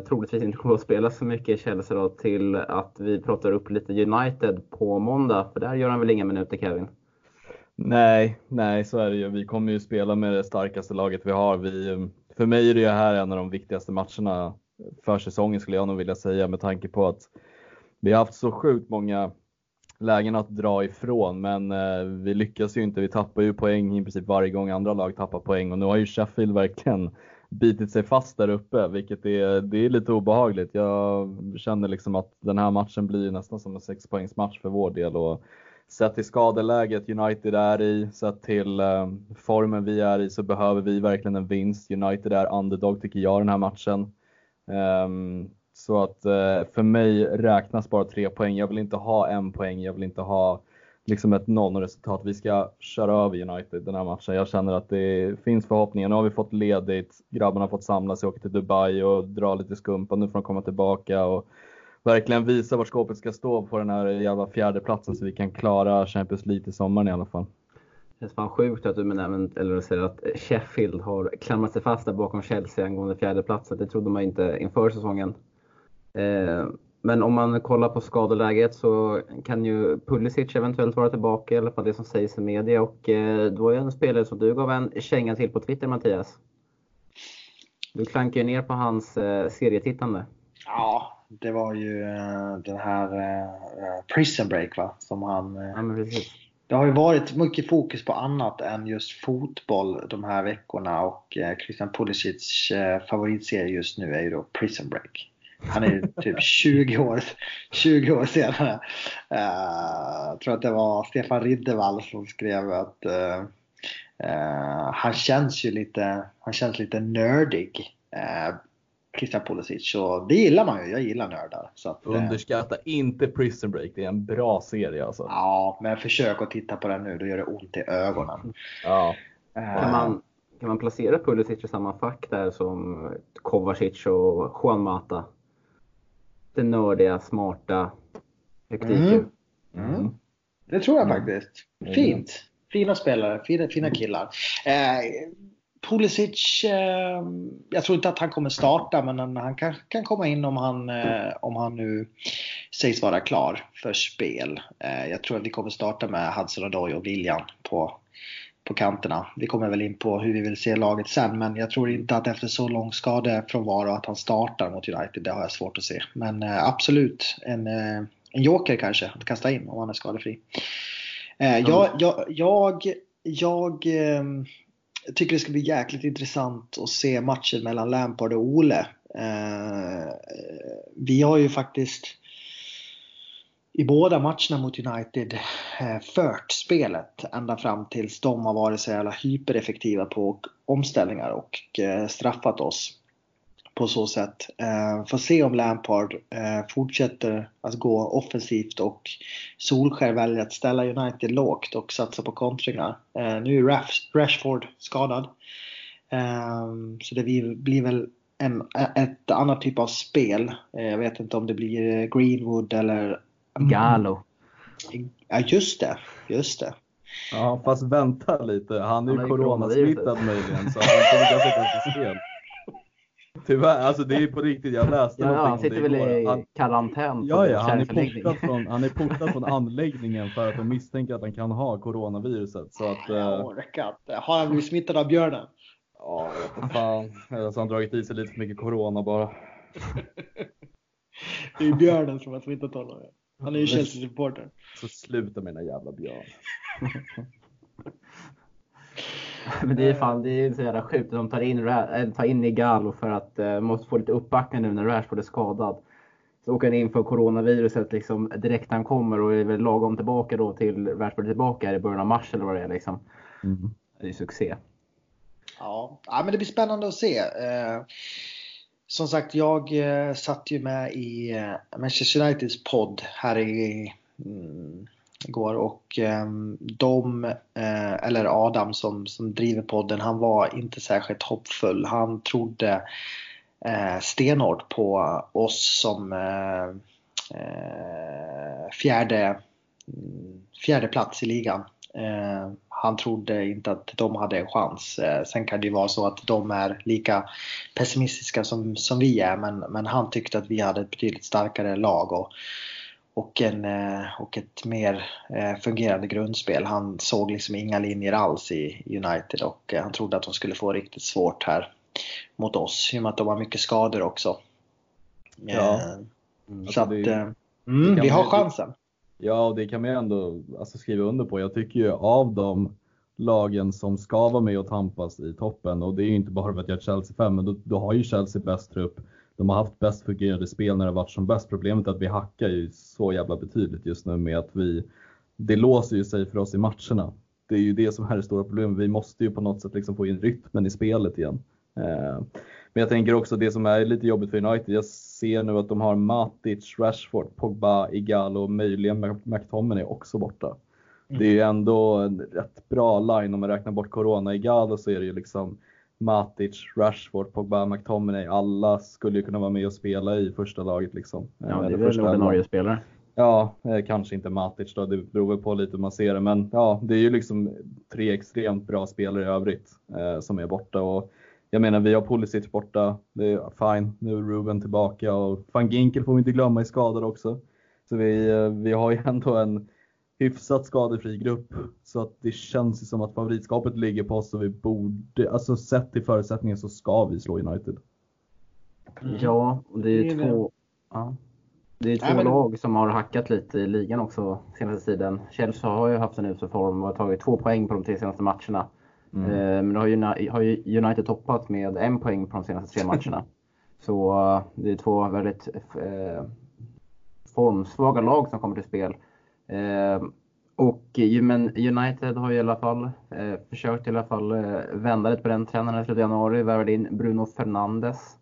troligtvis inte kommer att spela så mycket i Chelsea då, till att vi pratar upp lite United på måndag. För där gör han väl inga minuter Kevin? Nej, nej, så är det ju. Vi kommer ju spela med det starkaste laget vi har. Vi, eh, för mig är det här en av de viktigaste matcherna för säsongen skulle jag nog vilja säga med tanke på att vi har haft så sjukt många lägen att dra ifrån men eh, vi lyckas ju inte. Vi tappar ju poäng i princip varje gång andra lag tappar poäng och nu har ju Sheffield verkligen bitit sig fast där uppe vilket är, det är lite obehagligt. Jag känner liksom att den här matchen blir nästan som en sexpoängsmatch för vår del och sett till skadeläget United är i, sett till eh, formen vi är i så behöver vi verkligen en vinst. United är underdog tycker jag den här matchen. Um, så att eh, för mig räknas bara tre poäng. Jag vill inte ha en poäng, jag vill inte ha liksom ett nollresultat. Vi ska köra över United den här matchen. Jag känner att det finns förhoppningar. Nu har vi fått ledigt, grabbarna har fått samla sig, åka till Dubai och dra lite skumpa. Nu får de komma tillbaka och verkligen visa var skåpet ska stå på den här jävla fjärdeplatsen så vi kan klara Champions League i sommaren i alla fall. Det är fan sjukt att du menar, eller säger att Sheffield har klamrat sig fast där bakom Chelsea angående fjärdeplatsen. Det trodde man inte inför säsongen. Eh, men om man kollar på skadeläget så kan ju Pulisic eventuellt vara tillbaka, i alla fall det som sägs i media. Och eh, då är en spelare som du gav en känga till på Twitter Mattias. Du klankar ju ner på hans eh, serietittande. Ja, det var ju den här Prison Break va? Som han... Ja. Det har ju varit mycket fokus på annat än just fotboll de här veckorna och Christian Pulisics favoritserie just nu är ju då Prison Break. Han är typ 20 år, 20 år senare. Uh, jag tror att det var Stefan Riddervall som skrev att uh, uh, han känns ju lite, han känns lite nördig. Uh, Christian Pulisic och det gillar man ju. Jag gillar nördar. Så att, Underskatta inte Prison Break. Det är en bra serie alltså. Ja, men försök att titta på den nu. Då gör det ont i ögonen. Ja. Kan man, kan man placera Pulisic i samma fack där som Kovacic och Juan Mata? Den nördiga, smarta repliker. Mm. Mm. Det tror jag faktiskt. Fint. Fina spelare, fina, fina killar. Eh, Pulisic, eh, jag tror inte att han kommer starta men han kan, kan komma in om han, eh, om han nu sägs vara klar för spel. Eh, jag tror att vi kommer starta med Hudson Odoi och William på, på kanterna. Vi kommer väl in på hur vi vill se laget sen men jag tror inte att efter så lång skadefrånvaro att han startar mot United. Det har jag svårt att se. Men eh, absolut en, eh, en joker kanske att kasta in om han är skadefri. Eh, jag, jag, jag, jag eh, tycker det ska bli jäkligt intressant att se matchen mellan Lampard och Ole. Eh, vi har ju faktiskt i båda matcherna mot United eh, fört spelet ända fram tills de har varit så jävla hypereffektiva på omställningar och eh, straffat oss på så sätt. Eh, får se om Lampard fortsätter att gå offensivt och Solskär väljer att ställa United lågt och satsa på kontringar. Nu är Rashford skadad. Ehm, så det blir väl en, ett annat typ av spel. Jag vet inte om det blir Greenwood eller Galo. Ja just det, just det. Ja fast vänta lite, han är ju coronasmittad möjligen så han kommer kanske inte till spel. Tyvärr, alltså det är på riktigt, jag läste ja, någonting Han sitter väl i han, karantän Ja, ja han, är portad från, han är portad från anläggningen för att de misstänker att han kan ha coronaviruset. Så att, jag orkar inte. Har han blivit smittad av björnen? Ja, jag vet fan. Eller så har han dragit i sig lite för mycket corona bara. det är björnen som har smittat honom. Han är ju Chelsea-supporter. Så sluta med den jävla björn. Men det är fan, det är så jävla sjukt. De tar in, äh, tar in Igalo för att uh, måste få lite uppbackning nu när Rashford är skadad. Så åker han in för coronaviruset liksom direkt han kommer och är väl lagom tillbaka då till Rashford tillbaka i början av mars eller vad det är liksom. Mm. Det är succé. Ja. ja, men det blir spännande att se. Uh, som sagt, jag eh, satt ju med i eh, Manchester Uniteds podd här i, mm, igår och eh, de, eh, eller Adam som, som driver podden, han var inte särskilt hoppfull. Han trodde eh, stenhårt på oss som eh, eh fjärde, mm, fjärde plats i ligan. Eh, Eh, han trodde inte att de hade en chans. Eh, sen kan det ju vara så att de är lika pessimistiska som, som vi är men, men han tyckte att vi hade ett betydligt starkare lag och, och, en, eh, och ett mer fungerande grundspel. Han såg liksom inga linjer alls i United och han trodde att de skulle få riktigt svårt här mot oss i och med att de har mycket skador också. Ja. Eh, Mm. så Alltså, att det- eh, mm, vi har chansen. Ja, och det kan man ju ändå alltså, skriva under på. Jag tycker ju av de lagen som ska vara med och tampas i toppen och det är ju inte bara för att jag är Chelsea 5, men då, då har ju Chelsea bäst trupp. De har haft bäst fungerande spel när det varit som bäst. Problemet är att vi hackar ju så jävla betydligt just nu med att vi, det låser ju sig för oss i matcherna. Det är ju det som är det stora problemet. Vi måste ju på något sätt liksom få in rytmen i spelet igen. Eh, men jag tänker också det som är lite jobbigt för United. Jag ser nu att de har Matic, Rashford, Pogba, Igalo och möjligen McTominay också borta. Det är ju ändå en rätt bra line om man räknar bort Corona. Igalo så är det ju liksom Matic, Rashford, Pogba, McTominay. Alla skulle ju kunna vara med och spela i första laget liksom. Ja, Eh, det är eller väl ordinarie spelare. Ja, eh, kanske inte Matic då, det beror väl på lite hur man ser det. Men ja, det är ju liksom tre extremt bra spelare i övrigt eh, som är borta. Och jag menar, vi har Pulisic borta, det är fine. Nu är Ruben tillbaka och van Ginkel får vi inte glömma är skadad också. Så vi, eh, vi har ju ändå en hyfsat skadefri grupp. Så att det känns ju som att favoritskapet ligger på oss och vi borde, alltså sett till förutsättningen så ska vi slå United. Ja, och det är Det ju är två, ja. det är två Nej, men- lag som har hackat lite i ligan också senaste tiden. Chelsea har ju haft en usel form och har tagit två poäng på de tre senaste matcherna. Mm. Eh, Men då har United toppat med en poäng på de senaste tre matcherna. Så eh, det är två väldigt eh, formsvaga lag som kommer till spel. Eh, och men United har ju i alla fall eh, försökt i alla fall eh, vända lite på den trenden i slutet av januari. Värvade in Bruno Fernandes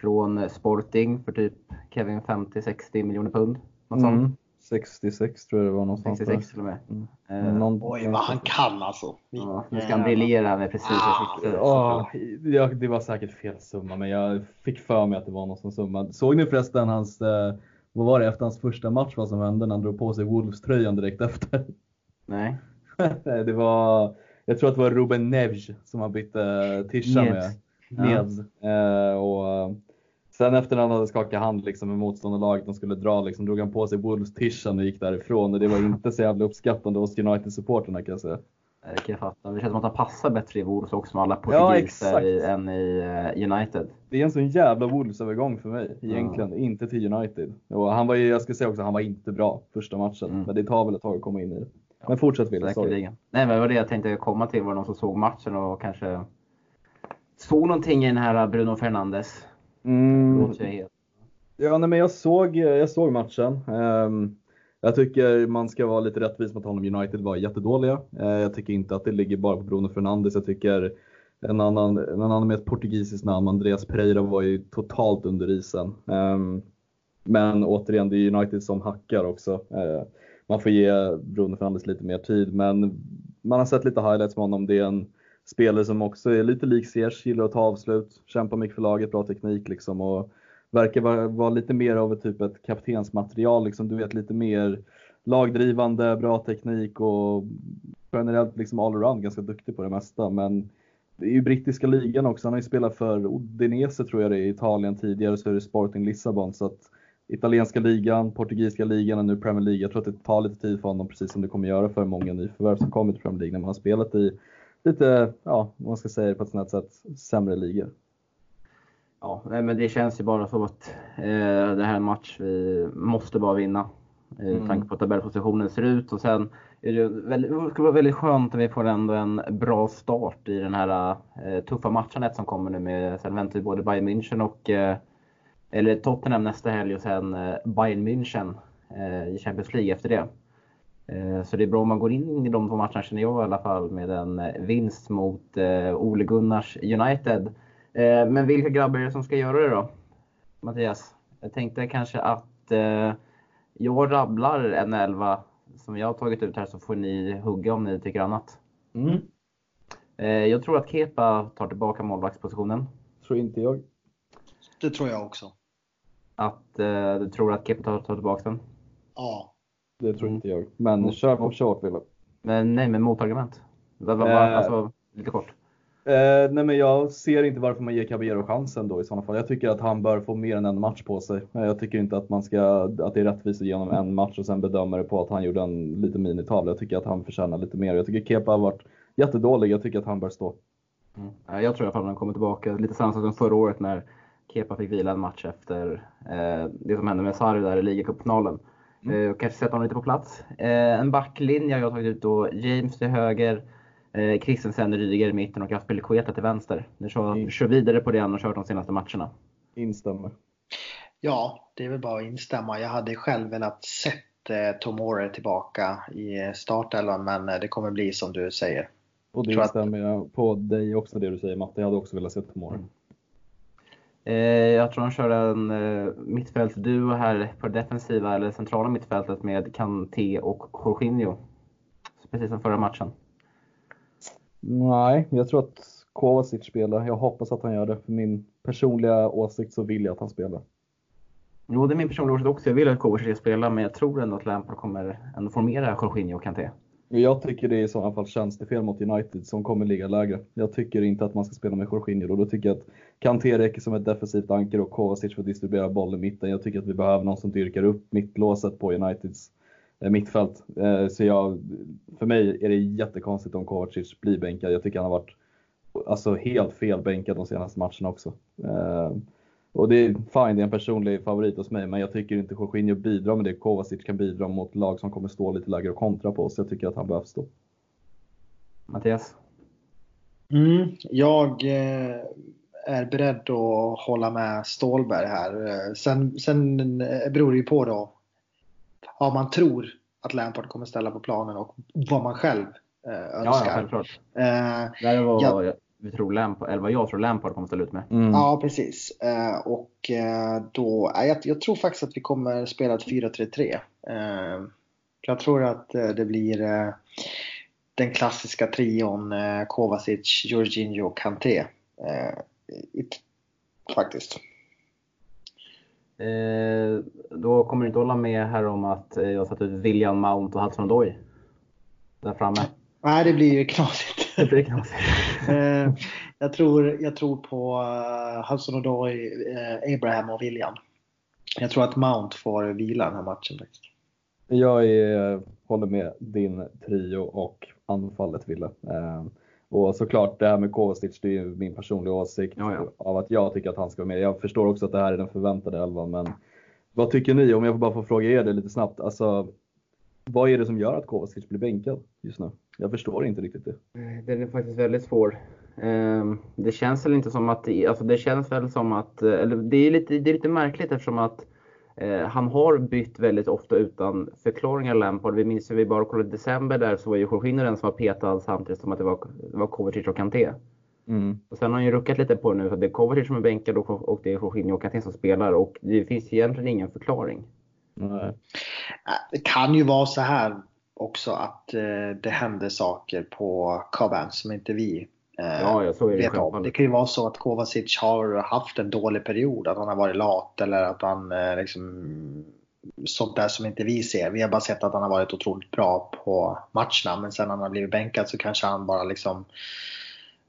från Sporting för typ Kevin 50-60 miljoner pund. Något sånt. Mm. 66 tror jag det var någonstans. där. 66 till och med. Mm. Eh, Någon- Oj, vad han kan alltså. ja, nu ska han briljera med precis Ah. Ja, ja, det var säkert fel summa, men jag fick för mig att det var någon sån summa. Såg ni förresten hans, eh, vad var det efter hans första match vad som hände när han drog på sig Wolves-tröjan direkt efter? Nej. det var, jag tror att det var Ruben Neves som han bytte tischa med. Neves. Ja. Eh, och, sen efter han hade skakat hand liksom, med motståndarlaget och skulle dra liksom, drog han på sig Wolves-tishan och gick därifrån. Och det var inte så jävla uppskattande hos United-supporterna kan jag säga. Det kan jag fatta. Det känns som att han passar bättre i Wolves också med alla Ja, portugiser i, än i eh, United. Det är en sån jävla Wolves-övergång för mig egentligen, inte till United. Och han var ju, jag ska säga också, han var inte bra första matchen. Mm. Men det tar väl ett tag att komma in i det. Men fortsätt Wille, sorry. Nej, men det var det jag tänkte komma till. Var det någon som såg matchen och kanske såg någonting i den här Bruno Fernandes? Mm. Ja, nej, men jag såg, jag såg matchen. Ehm, jag tycker man ska vara lite rättvis mot honom. United var jättedåliga. Eh, jag tycker inte att det ligger bara på Bruno Fernandes. Jag tycker en annan, en annan med ett portugisiskt namn, Andreas Pereira, var ju totalt under isen. Ehm, men återigen, det är United som hackar också. Eh, man får ge Bruno Fernandes lite mer tid, men man har sett lite highlights med honom. Det är en spelare som också är lite lik Ziyech, gillar att ta avslut, kämpar mycket för laget, bra teknik liksom. Och, verkar vara, vara lite mer av ett typ ett kaptensmaterial, liksom, du vet lite mer lagdrivande, bra teknik och generellt liksom allround ganska duktig på det mesta. Men det är ju brittiska ligan också, han har ju spelat för Odinese tror jag det är i Italien tidigare, så är det Sporting Lissabon. Så att italienska ligan, portugisiska ligan och nu Premier League. Jag tror att det tar lite tid för honom, precis som det kommer göra för många nyförvärv som kommer till Premier League när man har spelat i lite, ja, man ska säga det på ett snällt sätt, sämre ligor. Ja, men det känns ju bara som att eh, det här är en match vi måste bara vinna. I Mm. tanke på hur tabellpositionen ser ut. Och sen är det, väldigt, det skulle vara väldigt skönt om vi får ändå en bra start i den här eh, tuffa matchandet som kommer nu. Med, sen väntar vi både Bayern München och eh, eller Tottenham nästa helg och sen eh, Bayern München eh, i Champions League efter det. Eh, Så det är bra om man går in i de två matcherna känner jag i alla fall med en eh, vinst mot eh, Ole Gunnars United. Men vilka grabbar är det som ska göra det då? Mattias? Jag tänkte kanske att jag rabblar en elva som jag har tagit ut här så får ni hugga om ni tycker annat. Mm. Jag tror att Kepa tar tillbaka målvaktspositionen. Tror inte jag. Det tror jag också. Att du tror att Kepa tar, tar tillbaka den. Ja. Det tror Mm. inte jag. Men Mm. kör på kört Wille. Men nej, men motargument. Va, va, va, Eh. alltså, lite kort. Eh, nej men jag ser inte varför man ger Caballero chansen då i sådana fall. Jag tycker att han bör få mer än en match på sig. Eh, Jag tycker inte att man ska, att det är rättvist att ge honom en match och sen bedöma det på att han gjorde en liten minitavla. Jag tycker att han förtjänar lite mer. Jag tycker Kepa har varit jättedålig. Jag tycker att han bör stå. Mm. Jag tror i alla fall att han kommer tillbaka. Lite samma sak som förra året när Kepa fick vila en match efter eh, det som hände med Sarri där i ligacupfinalen. Mm. Eh, kanske sätta honom lite på plats. Eh, en backlinje har jag tagit ut då. James till höger, eh, Christensen, Rydiger i mitten och Aspelekueta till vänster. Nu kör, mm. kör vidare på det han har kört de senaste matcherna. Instämmer. Ja, det är väl bara att instämma. Jag hade själv velat sett eh, Tomore tillbaka i startelvan men eh, det kommer bli som du säger. Och det instämmer jag på dig också det du säger Matte. Jag hade också velat se Tomore. Mm. Eh, jag tror han kör en eh, mittfältsduo här på det defensiva eller centrala mittfältet med Kanté och Jorginho. Precis som förra matchen. Nej, jag tror att Kovacic spelar. Jag hoppas att han gör det. För min personliga åsikt så vill jag att han spelar. Jo, det är min personliga åsikt också. Jag vill att Kovacic ska spela, men jag tror ändå att Lampard kommer ändå formera Jorginho och Kanté. Jag tycker det är i sådana fall tjänstefel mot United som kommer ligga lägre. Jag tycker inte att man ska spela med Jorginho och då tycker jag att Kanté räcker som ett defensivt anker och Kovacic för att distribuera boll i mitten. Jag tycker att vi behöver någon som dyrkar upp mittlåset på Uniteds eh, mittfält. Eh, så jag, för mig är det jättekonstigt om Kovacic blir bänkad. Jag tycker han har varit alltså, helt fel bänkad de senaste matcherna också. Eh, Eh, och det är fine, det är en personlig favorit hos mig, men jag tycker inte Jorginho bidrar med det Kovacic kan bidra mot lag som kommer stå lite lägre och kontra på oss. Jag tycker att han behövs stå. Mattias? Mm, jag eh, är beredd att hålla med Stålberg här. Eh, sen, sen beror det ju på då vad man tror att Lampard kommer ställa på planen och vad man själv eh, önskar. Ja, ja självklart. Eh, det var, jag, vi tror Lampard, eller vad jag tror Lampard kommer ställa ut med. Mm. Ja, precis. Eh, och eh, då, jag, jag tror faktiskt att vi kommer spela ett 4-3-3. Eh, jag tror att det blir den klassiska trion Kovacic, Jorginho och Kanté. Faktiskt. Eh, då kommer du inte hålla med här om att jag satt ut William Mount och Hudson Odoi där framme? Nej, det blir ju knasigt. Det blir knasigt. Eh, jag, tror, jag tror på uh, Hudson Odoi, uh, Abraham och William. Jag tror att Mount får vila den här matchen. Faktiskt. Jag är, håller med din trio och anfallet Ville. Uh, och såklart det här med Kovacic, det är ju min personliga åsikt ja, ja. av att jag tycker att han ska vara med. Jag förstår också att det här är den förväntade elvan, men vad tycker ni? Om jag bara får fråga er det lite snabbt. Alltså, vad är det som gör att Kovacic blir bänkad just nu? Jag förstår inte riktigt det. Den är faktiskt väldigt svår. Ehm, det känns väl inte som att, alltså det känns väl som att, eller det är lite, det är lite märkligt eftersom att eh, han har bytt väldigt ofta utan förklaringar Lampard. Vi minns ju vi bara kollade december där så var ju Jorginho den som var petad samtidigt som att det var, det var Kovacic och Kanté. Mm. Och sen har han ju ruckat lite på det nu så det är Kovacic som är bänkad och, och det är Jorginho och Kanté som spelar och det finns egentligen ingen förklaring. Nej. Det kan ju vara så här också att eh, det händer saker på Caban som inte vi eh, ja, så är det vet om. Det kan ju vara så att Kovacic har haft en dålig period, att han har varit lat eller att han eh, liksom sånt där som inte vi ser. Vi har bara sett att han har varit otroligt bra på matcherna men sen när han har blivit bänkad så kanske han bara liksom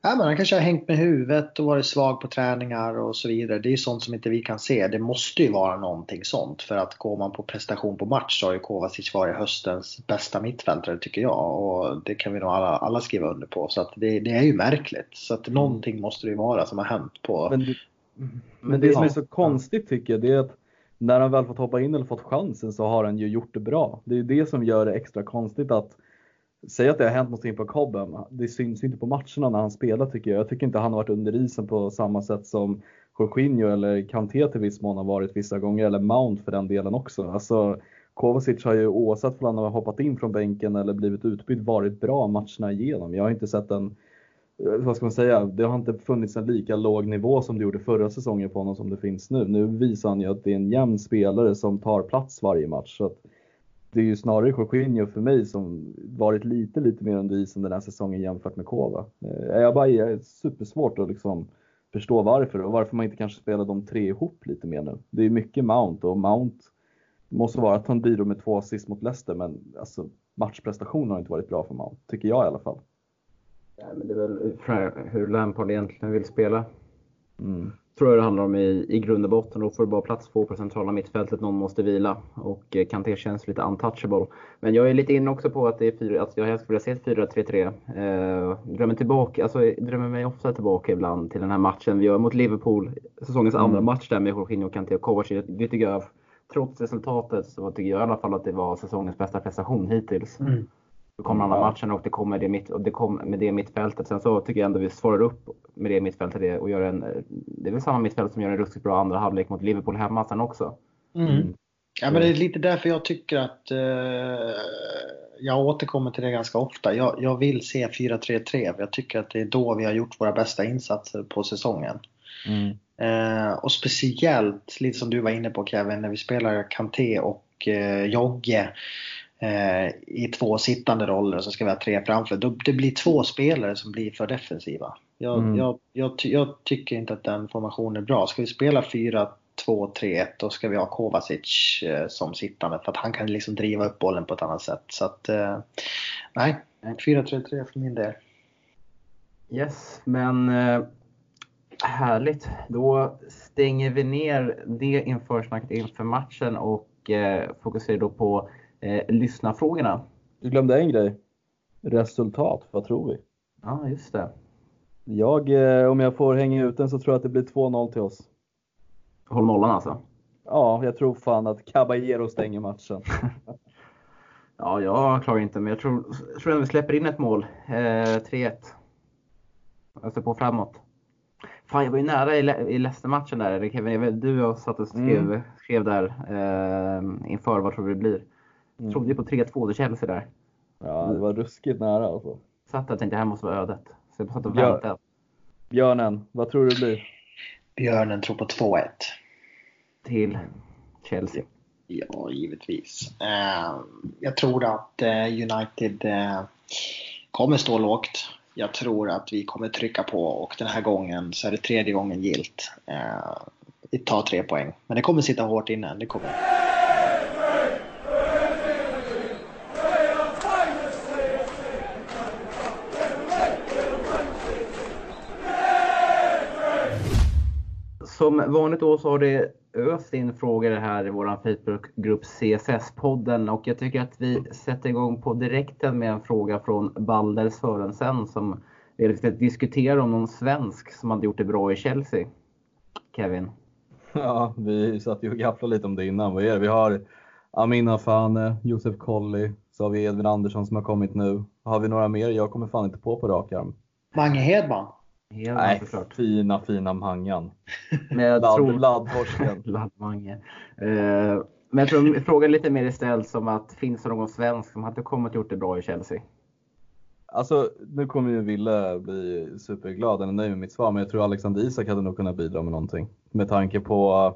Ja, men han kanske har hängt med huvudet och varit svag på träningar och så vidare. Det är sånt som inte vi kan se. Det måste ju vara någonting sånt. För att går man på prestation på match så har ju Kovacic varit höstens bästa mittfältare tycker jag. Och det kan vi nog alla, alla skriva under på. Så att det, det är ju märkligt. Så att mm. någonting måste det ju vara som har hänt på... Men, det, men det som är så konstigt tycker jag det är att när han väl fått hoppa in eller fått chansen så har han ju gjort det bra. Det är det som gör det extra konstigt att Säg att det har hänt någonting på Cobham. Det syns inte på matcherna när han spelar tycker jag. Jag tycker inte han har varit under isen på samma sätt som Jorginho eller Kanté till viss mån har varit vissa gånger, eller Mount för den delen också. Alltså, Kovacic har ju oavsett om han har hoppat in från bänken eller blivit utbytt varit bra matcherna igenom. Jag har inte sett en, eh, vad ska man säga, det har inte funnits en lika låg nivå som det gjorde förra säsongen på honom som det finns nu. Nu visar han ju att det är en jämn spelare som tar plats varje match. Så att det är ju snarare Jorginho för mig som varit lite, lite mer under isen den här säsongen jämfört med Kova. Eh, jag bara är supersvårt att liksom förstå varför och varför man inte kanske spelar de tre ihop lite mer nu. Det är mycket Mount och Mount måste vara att han bidrar med två assist mot Leicester men alltså matchprestationen har inte varit bra för Mount, tycker jag i alla fall. Ja, men det är väl hur Lampard egentligen vill spela. Mm. Tror jag det handlar om i, i grund och botten. Då får du bara plats två på centrala mittfältet, någon måste vila. Och eh, Kanté känns lite untouchable. Men jag är lite inne också på att, det är fyra, att jag helst skulle vilja se ett 4-3-3. Eh, drömmer, tillbaka, alltså, drömmer mig ofta tillbaka ibland till den här matchen vi gör mot Liverpool. Säsongens Mm. andra match där med Jorginho, Kanté och Kovacic. Det tycker jag, trots resultatet, så tycker jag i alla fall att det var säsongens bästa prestation hittills. Mm. Då kommer andra Ja. matchen och det kommer det, mitt, och det kom med det mittfältet. Sen så tycker jag ändå vi svarar upp med det mittfältet det och gör en, det är väl samma mittfält som gör en ruskigt bra andra halvlek mot Liverpool hemma sen också. Mm. Ja, men det är lite därför jag tycker att eh, jag återkommer till det ganska ofta. Jag, jag vill se 4-3-3. för Jag tycker att det är då vi har gjort våra bästa insatser på säsongen. Mm. Eh, och speciellt, lite som du var inne på Kevin, när vi spelar Kanté och eh, Jogge eh, i två sittande roller så ska vi ha tre framför. Då, det blir två spelare som blir för defensiva. Jag, Mm. jag, jag, jag tycker inte att den formationen är bra. Ska vi spela 4 2, 3, 1 då ska vi ha Kovacic eh, som sittande för att han kan liksom driva upp bollen på ett annat sätt. Så att, eh, nej, 4-3-3 för min del. Yes, men eh, härligt. Då stänger vi ner det införsnacket inför matchen och eh, fokuserar då på eh, lyssnarfrågorna. Du glömde en grej. Resultat, vad tror vi? Ja, just det. Jag, eh, om jag får hänga ut den så tror jag att det blir 2-0 till oss. Håll nollan alltså. Ja, jag tror fan att Caballero stänger matchen. Ja, jag klarar inte, men jag tror, jag tror att vi släpper in ett mål. Eh, 3-1. Jag ser på framåt. Fan, jag var ju nära i, Le- i Leicester-matchen där. Kevin, jag vet, du och satt och skrev, Mm. skrev där eh, inför. Vad tror du det blir? Mm. Trodde ju på 3-2 till Chelsea där. Ja, det var ruskigt nära alltså. Satt där och tänkte, det här måste vara ödet. Så jag satt och Ja. väntade. Björnen, vad tror du det blir? Björnen tror på 2-1. Till Chelsea. Ja, givetvis. Eh, jag tror att eh, United eh, kommer stå lågt. Jag tror att vi kommer trycka på och den här gången så är det tredje gången gilt. Eh, vi tar tre poäng. Men det kommer sitta hårt inne. Det kommer. Som vanligt då så har det öst in frågor här i vår Facebookgrupp CSS-podden och jag tycker att vi sätter igång på direkten med en fråga från Balder Sörensen som vill diskutera om någon svensk som hade gjort det bra i Chelsea. Kevin? Ja, vi satt ju och gafflade lite om det innan. Vad är det? Vi har Amin Afane, Josef Colley, så har vi Edvin Andersson som har kommit nu. Har vi några mer? Jag kommer fan inte på på rak arm. Mange Hedman. Helt Nej, såklart. fina fina Mangan. Men jag tror... Laddtorsken. Eh, men jag tror frågan är lite mer istället som att finns det någon svensk som hade kommit och gjort det bra i Chelsea? Alltså, nu kommer ju Ville bli superglad eller nöjd med mitt svar, men jag tror Alexander Isak hade nog kunnat bidra med någonting. Med tanke på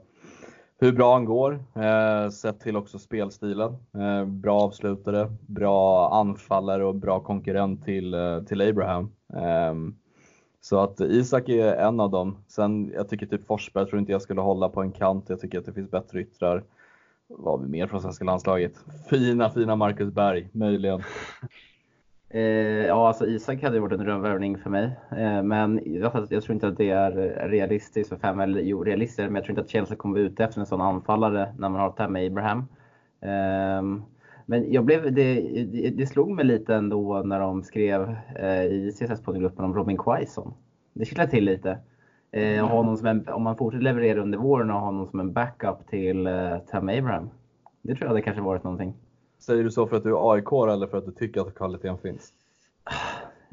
hur bra han går, eh, sett till också spelstilen. Eh, bra avslutare, bra anfallare och bra konkurrent till, eh, till Abraham. Eh, så att Isak är en av dem. Sen, jag tycker typ Forsberg tror inte jag skulle hålla på en kant. Jag tycker att det finns bättre yttrar. Vad har vi mer från svenska landslaget? Fina, fina Marcus Berg, möjligen. Eh, ja, alltså Isak hade ju varit en drömvärvning för mig. Eh, men jag, jag tror inte att det är realistiskt för fem, eller jo realistiskt, men jag tror inte att Chelsea kommer vara ute efter en sån anfallare när man har Tammy Abraham. Eh, men jag blev, det, det, det slog mig lite ändå när de skrev eh, i CSS-poddgruppen om Robin Quaison. Det kittlade till lite. Eh, och honom som en, om man fortsätter leverera under våren och ha honom som en backup till eh, Tam Abraham. Det tror jag hade kanske varit någonting. Säger du så för att du är AIK eller för att du tycker att kvaliteten finns?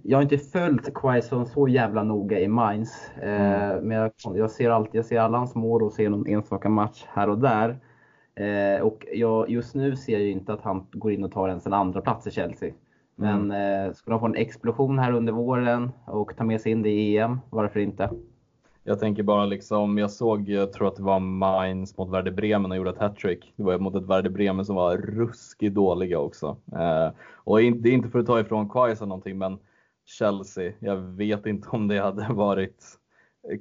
Jag har inte följt Quaison så jävla noga i Mainz. Eh, men jag, jag, ser alltid, jag ser alla hans mål och ser någon enstaka match här och där. Eh, och jag, just nu ser jag ju inte att han går in och tar ens en andra plats i Chelsea. Men eh, skulle han få en explosion här under våren och ta med sig in det i EM, varför inte? Jag tänker bara liksom, jag såg, jag tror att det var Mainz mot Werder Bremen och gjorde ett hattrick. Det var mot ett Werder Bremen som var ruskigt dåliga också. Eh, och det är inte för att ta ifrån Quaison någonting, men Chelsea, jag vet inte om det hade varit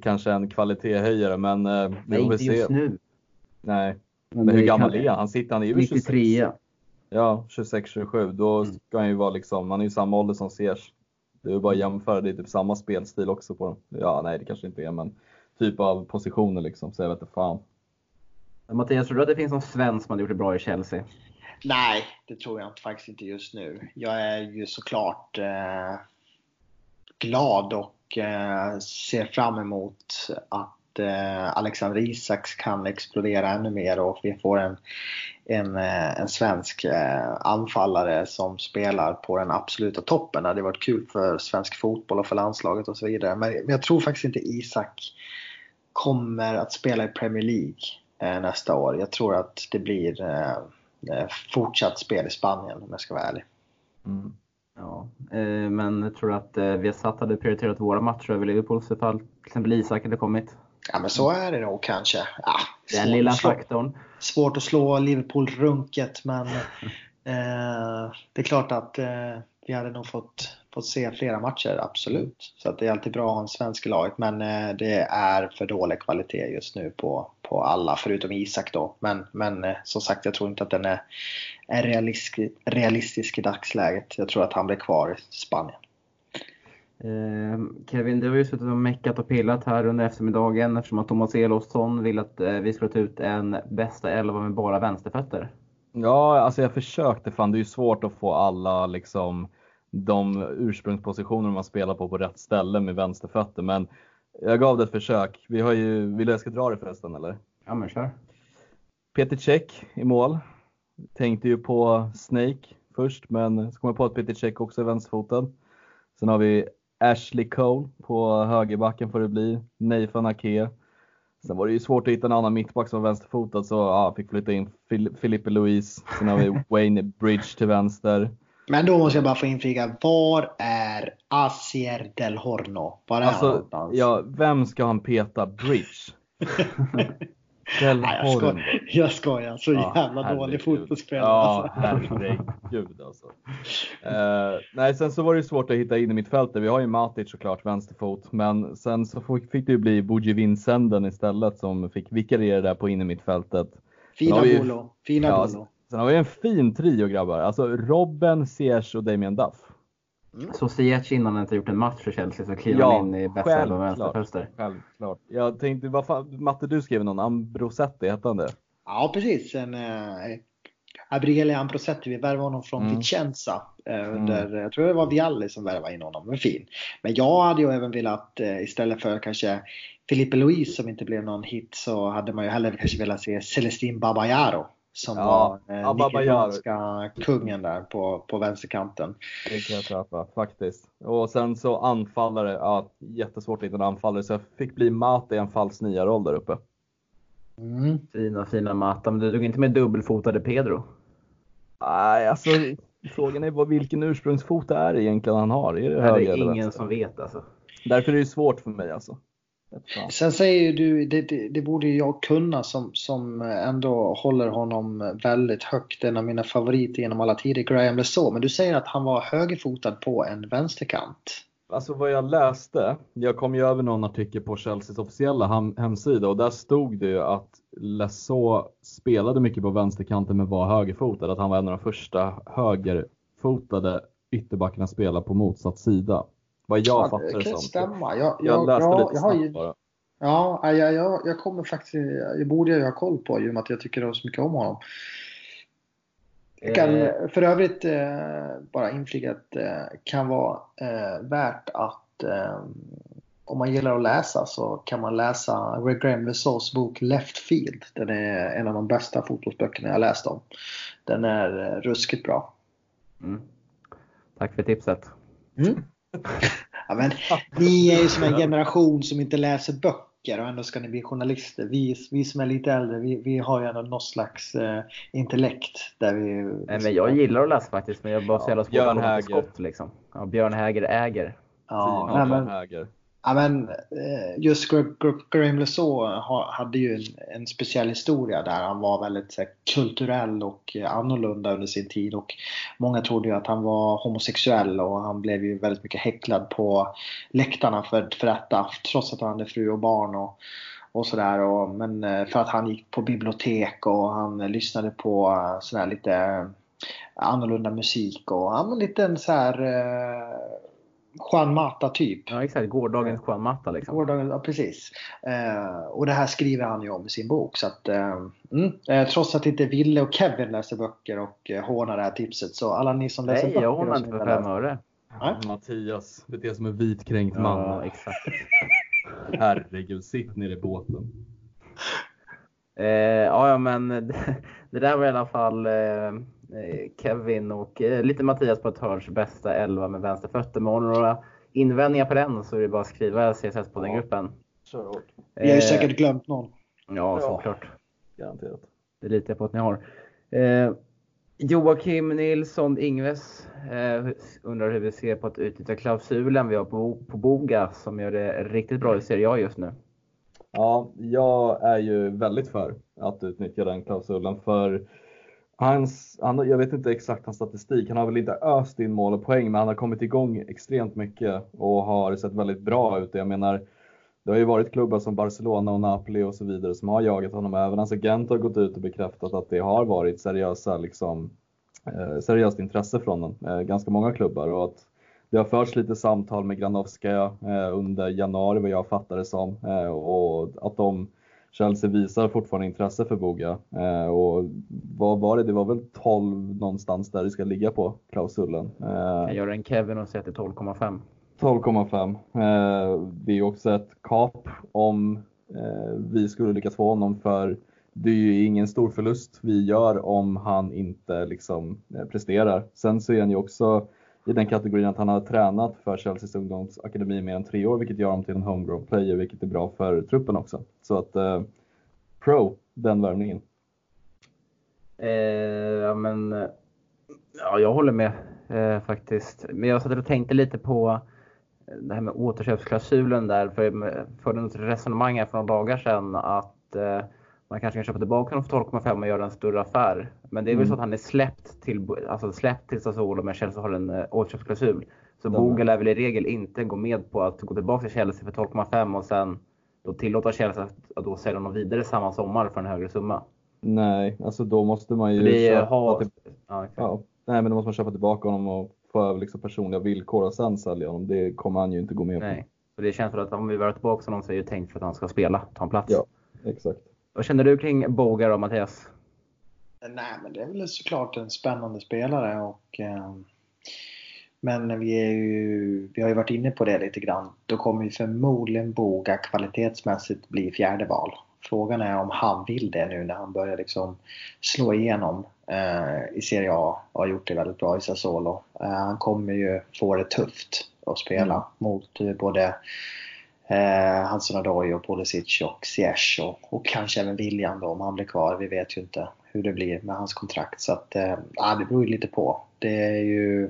kanske en kvalitetshöjare, men eh, vi Nej, får inte just nu. Nej, Men men hur gammal kan- är han? Han sitter, han ju 26. 93. Ja, 26-27. Då Mm. ska han ju vara liksom, han är ju samma ålder som Ziyech. Det är bara att jämföra, det är typ samma spelstil också på dem. Ja, nej det kanske inte är, men typ av positioner liksom. Så jag vet inte fan. Mattias, tror du att det finns någon svensk som hade gjort det bra i Chelsea? Nej, det tror jag faktiskt inte just nu. Jag är ju såklart eh, glad och eh, ser fram emot att eh, Alexander Isaks kan explodera ännu mer och vi får en, en, eh, en svensk eh, anfallare som spelar på den absoluta toppen. Det hade varit kul för svensk fotboll och för landslaget och så vidare. Men, men jag tror faktiskt inte Isak kommer att spela i Premier League eh, nästa år. Jag tror att det blir eh, eh fortsatt spel i Spanien om jag ska vara ärlig. Mm. Ja, eh, men tror du att eh, Viasat hade prioriterat våra matcher över Liverpools ifall till exempel Isak hade kommit? Ja men så är det nog kanske. Ja, Den lilla faktorn. Svårt att slå Liverpool runket men eh, det är klart att eh, vi hade nog fått, fått se flera matcher, absolut. Så att det är alltid bra att ha en svensk i laget men eh, det är för dålig kvalitet just nu på, på alla förutom Isak då. Men, men eh, som sagt jag tror inte att den är, är realistisk, realistisk i dagsläget. Jag tror att han blir kvar i Spanien. Eh, Kevin, du har ju suttit och meckat och pillat här under eftermiddagen eftersom att Thomas Elofsson vill att eh, vi ska ta ut en bästa elva med bara vänsterfötter. Ja, alltså jag försökte fan. Det är ju svårt att få alla liksom de ursprungspositioner man spelar på på rätt ställe med vänsterfötter. Men jag gav det ett försök. Vi har ju, vill jag ska dra det förresten eller? Ja men kör. Peter Cech i mål. Tänkte ju på Snake först, men så kom jag på att Peter Cech också är vänsterfotad. Sen har vi Ashley Cole på högerbacken får det bli. Nathan Ake. Sen var det ju svårt att hitta en annan mittback som var vänsterfotad så ja, fick flytta in Filippe Luis. Sen har vi Wayne Bridge till vänster. Men då måste jag bara få inflika, var är Asier del Horno? Var är alltså, han någonstans? Ja, vem ska han peta? Bridge? Nej, jag, skojar, så ja, jävla herregud. dålig fotbollsspelare. Ja, herregud alltså. Uh, nej, sen så var det svårt att hitta in i mitt fält. Vi har ju Matic såklart, vänsterfot, men sen så fick det ju bli Boji Vincenden istället som fick vikariera där på in i mittfältet. Fina Bolo, fina ja, Bolo. Sen har vi en fin trio grabbar. Alltså Robben, Ziyech och Damien Duff. Mm. Så Ziyech innan han inte gjort en match för Chelsea så kliver ja, han in i bästa elva vänsterfönster? Självklart. Jag tänkte, vad fan, Matte du skrev någon, Ambrosetti, hette han det? Ja precis. En, eh, Gabriele Ambrosetti, vi värvade honom från mm. Vicenza. Eh, under, mm. Jag tror det var Vialli som värvade in honom, men fin. Men jag hade ju även velat, eh, istället för kanske Filippe Luis som inte blev någon hit, så hade man ju hellre kanske velat se Celestin Babayaro som ja, var eh, nigerianska kungen där på, på vänsterkanten. Det kan jag träffa faktiskt. Och sen så anfallare, ja, jättesvårt att hitta en anfallare så jag fick bli Mata i en falsk nia-roll där uppe. Mm. Fina, fina Mata, men du tog inte med dubbelfotade Pedro? Nej, alltså frågan är vad, vilken ursprungsfot det är egentligen han har. Är det, höger det är ingen som vet alltså. Därför är det svårt för mig alltså. Sen säger ju du, det, det, det, borde jag kunna som, som ändå håller honom väldigt högt. En av mina favoriter genom alla tider, Graham LeSaw. Men du säger att han var högerfotad på en vänsterkant. Alltså vad jag läste, jag kom ju över någon artikel på Chelseas officiella hemsida och där stod det ju att LeSaw spelade mycket på vänsterkanten men var högerfotad. Att han var en av de första högerfotade ytterbackarna att spela på motsatt sida. Vad jag ja, fattar det som. stämma. Jag, jag, jag läste jag, lite jag snabbt ju, bara. Ja, jag, jag, jag kommer faktiskt, jag borde ju ha koll på i och med att jag tycker så mycket om honom. Jag kan eh. för övrigt eh, bara inflika att det eh, kan vara eh, värt att eh, om man gillar att läsa så kan man läsa Greg Graham Lesaws bok Left Field. Den är en av de bästa fotbollsböckerna jag läst om. Den är eh, ruskigt bra. Mm. Tack för tipset. Mm. Ja, men, ni är ju som en generation som inte läser böcker och ändå ska ni bli journalister. Vi, vi som är lite äldre, vi, vi har ju ändå något slags eh, intellekt. Där vi, Nej, men jag gillar att läsa faktiskt, men jag bara så jävla svårt att skott. Liksom. Ja, Björn Häger äger. Ja, nej, men, Häger. Ja, men eh, just Graham Lesaw hade ju en, en, speciell historia där han var väldigt så kulturell och eh, annorlunda under sin tid och många trodde ju att han var homosexuell och han blev ju väldigt mycket häcklad på läktarna för, för detta trots att han hade fru och barn och, och sådär. Men eh, för att han gick på bibliotek och han lyssnade på sådär lite annorlunda musik och han var lite en så här Juan Mata typ. Ja exakt, gårdagens Juan Mata liksom. Gårdagen, ja, precis. Eh, och det här skriver han ju om i sin bok. Så att, eh, mm, eh, trots att inte Ville och Kevin läser böcker och eh, hånar det här tipset så alla ni som läser Nej, böcker. jag hånar inte för fem öre. Nej. Mattias beter sig som en vitkränkt man. Ja, exakt. Herregud, sitt ner i båten. Eh, ja, ja, men det, det där var i alla fall eh, Kevin och eh, lite Mattias på ett hörns bästa elva med vänsterfötter. Men har du några invändningar på den så är det bara att skriva CSS på den gruppen. Vi har ju Eh, säkert glömt någon. Ja, Ja. såklart. Garanterat. Det litar jag på att ni har. Eh, Joakim Nilsson Ingves eh, undrar hur vi ser på att utnyttja klausulen vi har på, på Boga som gör det riktigt bra i Serie A just nu. Ja, jag är ju väldigt för att utnyttja den klausulen för hans, han, jag vet inte exakt hans statistik, han har väl inte öst in mål och poäng men han har kommit igång extremt mycket och har sett väldigt bra ut. Jag menar, det har ju varit klubbar som Barcelona och Napoli och så vidare som har jagat honom. Även hans agent har gått ut och bekräftat att det har varit seriösa, liksom, eh, seriöst intresse från den. Eh, ganska många klubbar och att det har förts lite samtal med Granovskaja eh, under januari vad jag fattar det som eh, och att de Chelsea visar fortfarande intresse för Boga. Eh, och vad var det? Det var väl 12 någonstans där det ska ligga på klausulen. Eh, Jag gör en Kevin och säger till 12,5. 12,5. Eh, det är också ett kap om eh, vi skulle lyckas få honom för det är ju ingen stor förlust vi gör om han inte liksom eh, presterar. Sen så är han ju också i den kategorin att han har tränat för Chelseas ungdomsakademi i mer än tre år, vilket gör honom till en homegrown player, vilket är bra för truppen också. Så att eh, pro, den värvningen. Eh, ja, men, ja, jag håller med eh, faktiskt. Men jag satt och tänkte lite på det här med återköpsklausulen där. För förde ett resonemang här för några dagar sedan att eh, man kanske kan köpa tillbaka honom för 12,5 och göra en större affär. Men det är väl Mm. så att han är släppt till, alltså släppt till Sassuolo men Chelsea har en eh, återköpsklausul. Så Den- Boga lär väl i regel inte gå med på att gå tillbaka till Chelsea för 12,5 och sen då tillåta Chelsea att, att då sälja honom vidare samma sommar för en högre summa. Nej, alltså då måste man ju Det är ha, till- ja, exakt. Ja, nej men då måste man köpa tillbaka honom och få över liksom personliga villkor och sen sälja honom. Det kommer han ju inte gå med på. Nej. Så det känns väl att om vi värvar tillbaka honom så är det tänkt för att han ska spela, ta en plats. Ja. Exakt. Vad känner du kring Boga då Mattias? Nej, men det är väl såklart en spännande spelare och eh, men vi, är ju, vi har ju varit inne på det lite grann. Då kommer ju förmodligen Boga kvalitetsmässigt bli fjärde val. Frågan är om han vill det nu när han börjar liksom slå igenom eh, i Serie A och har gjort det väldigt bra i Sassuolo. Eh, han kommer ju få det tufft att spela Mm. mot både eh, Hanson Odoi och Pulisic och Ziyech och, och kanske även William då om han blir kvar. Vi vet ju inte hur det blir med hans kontrakt. Så att, eh, det beror ju lite på. Det är ju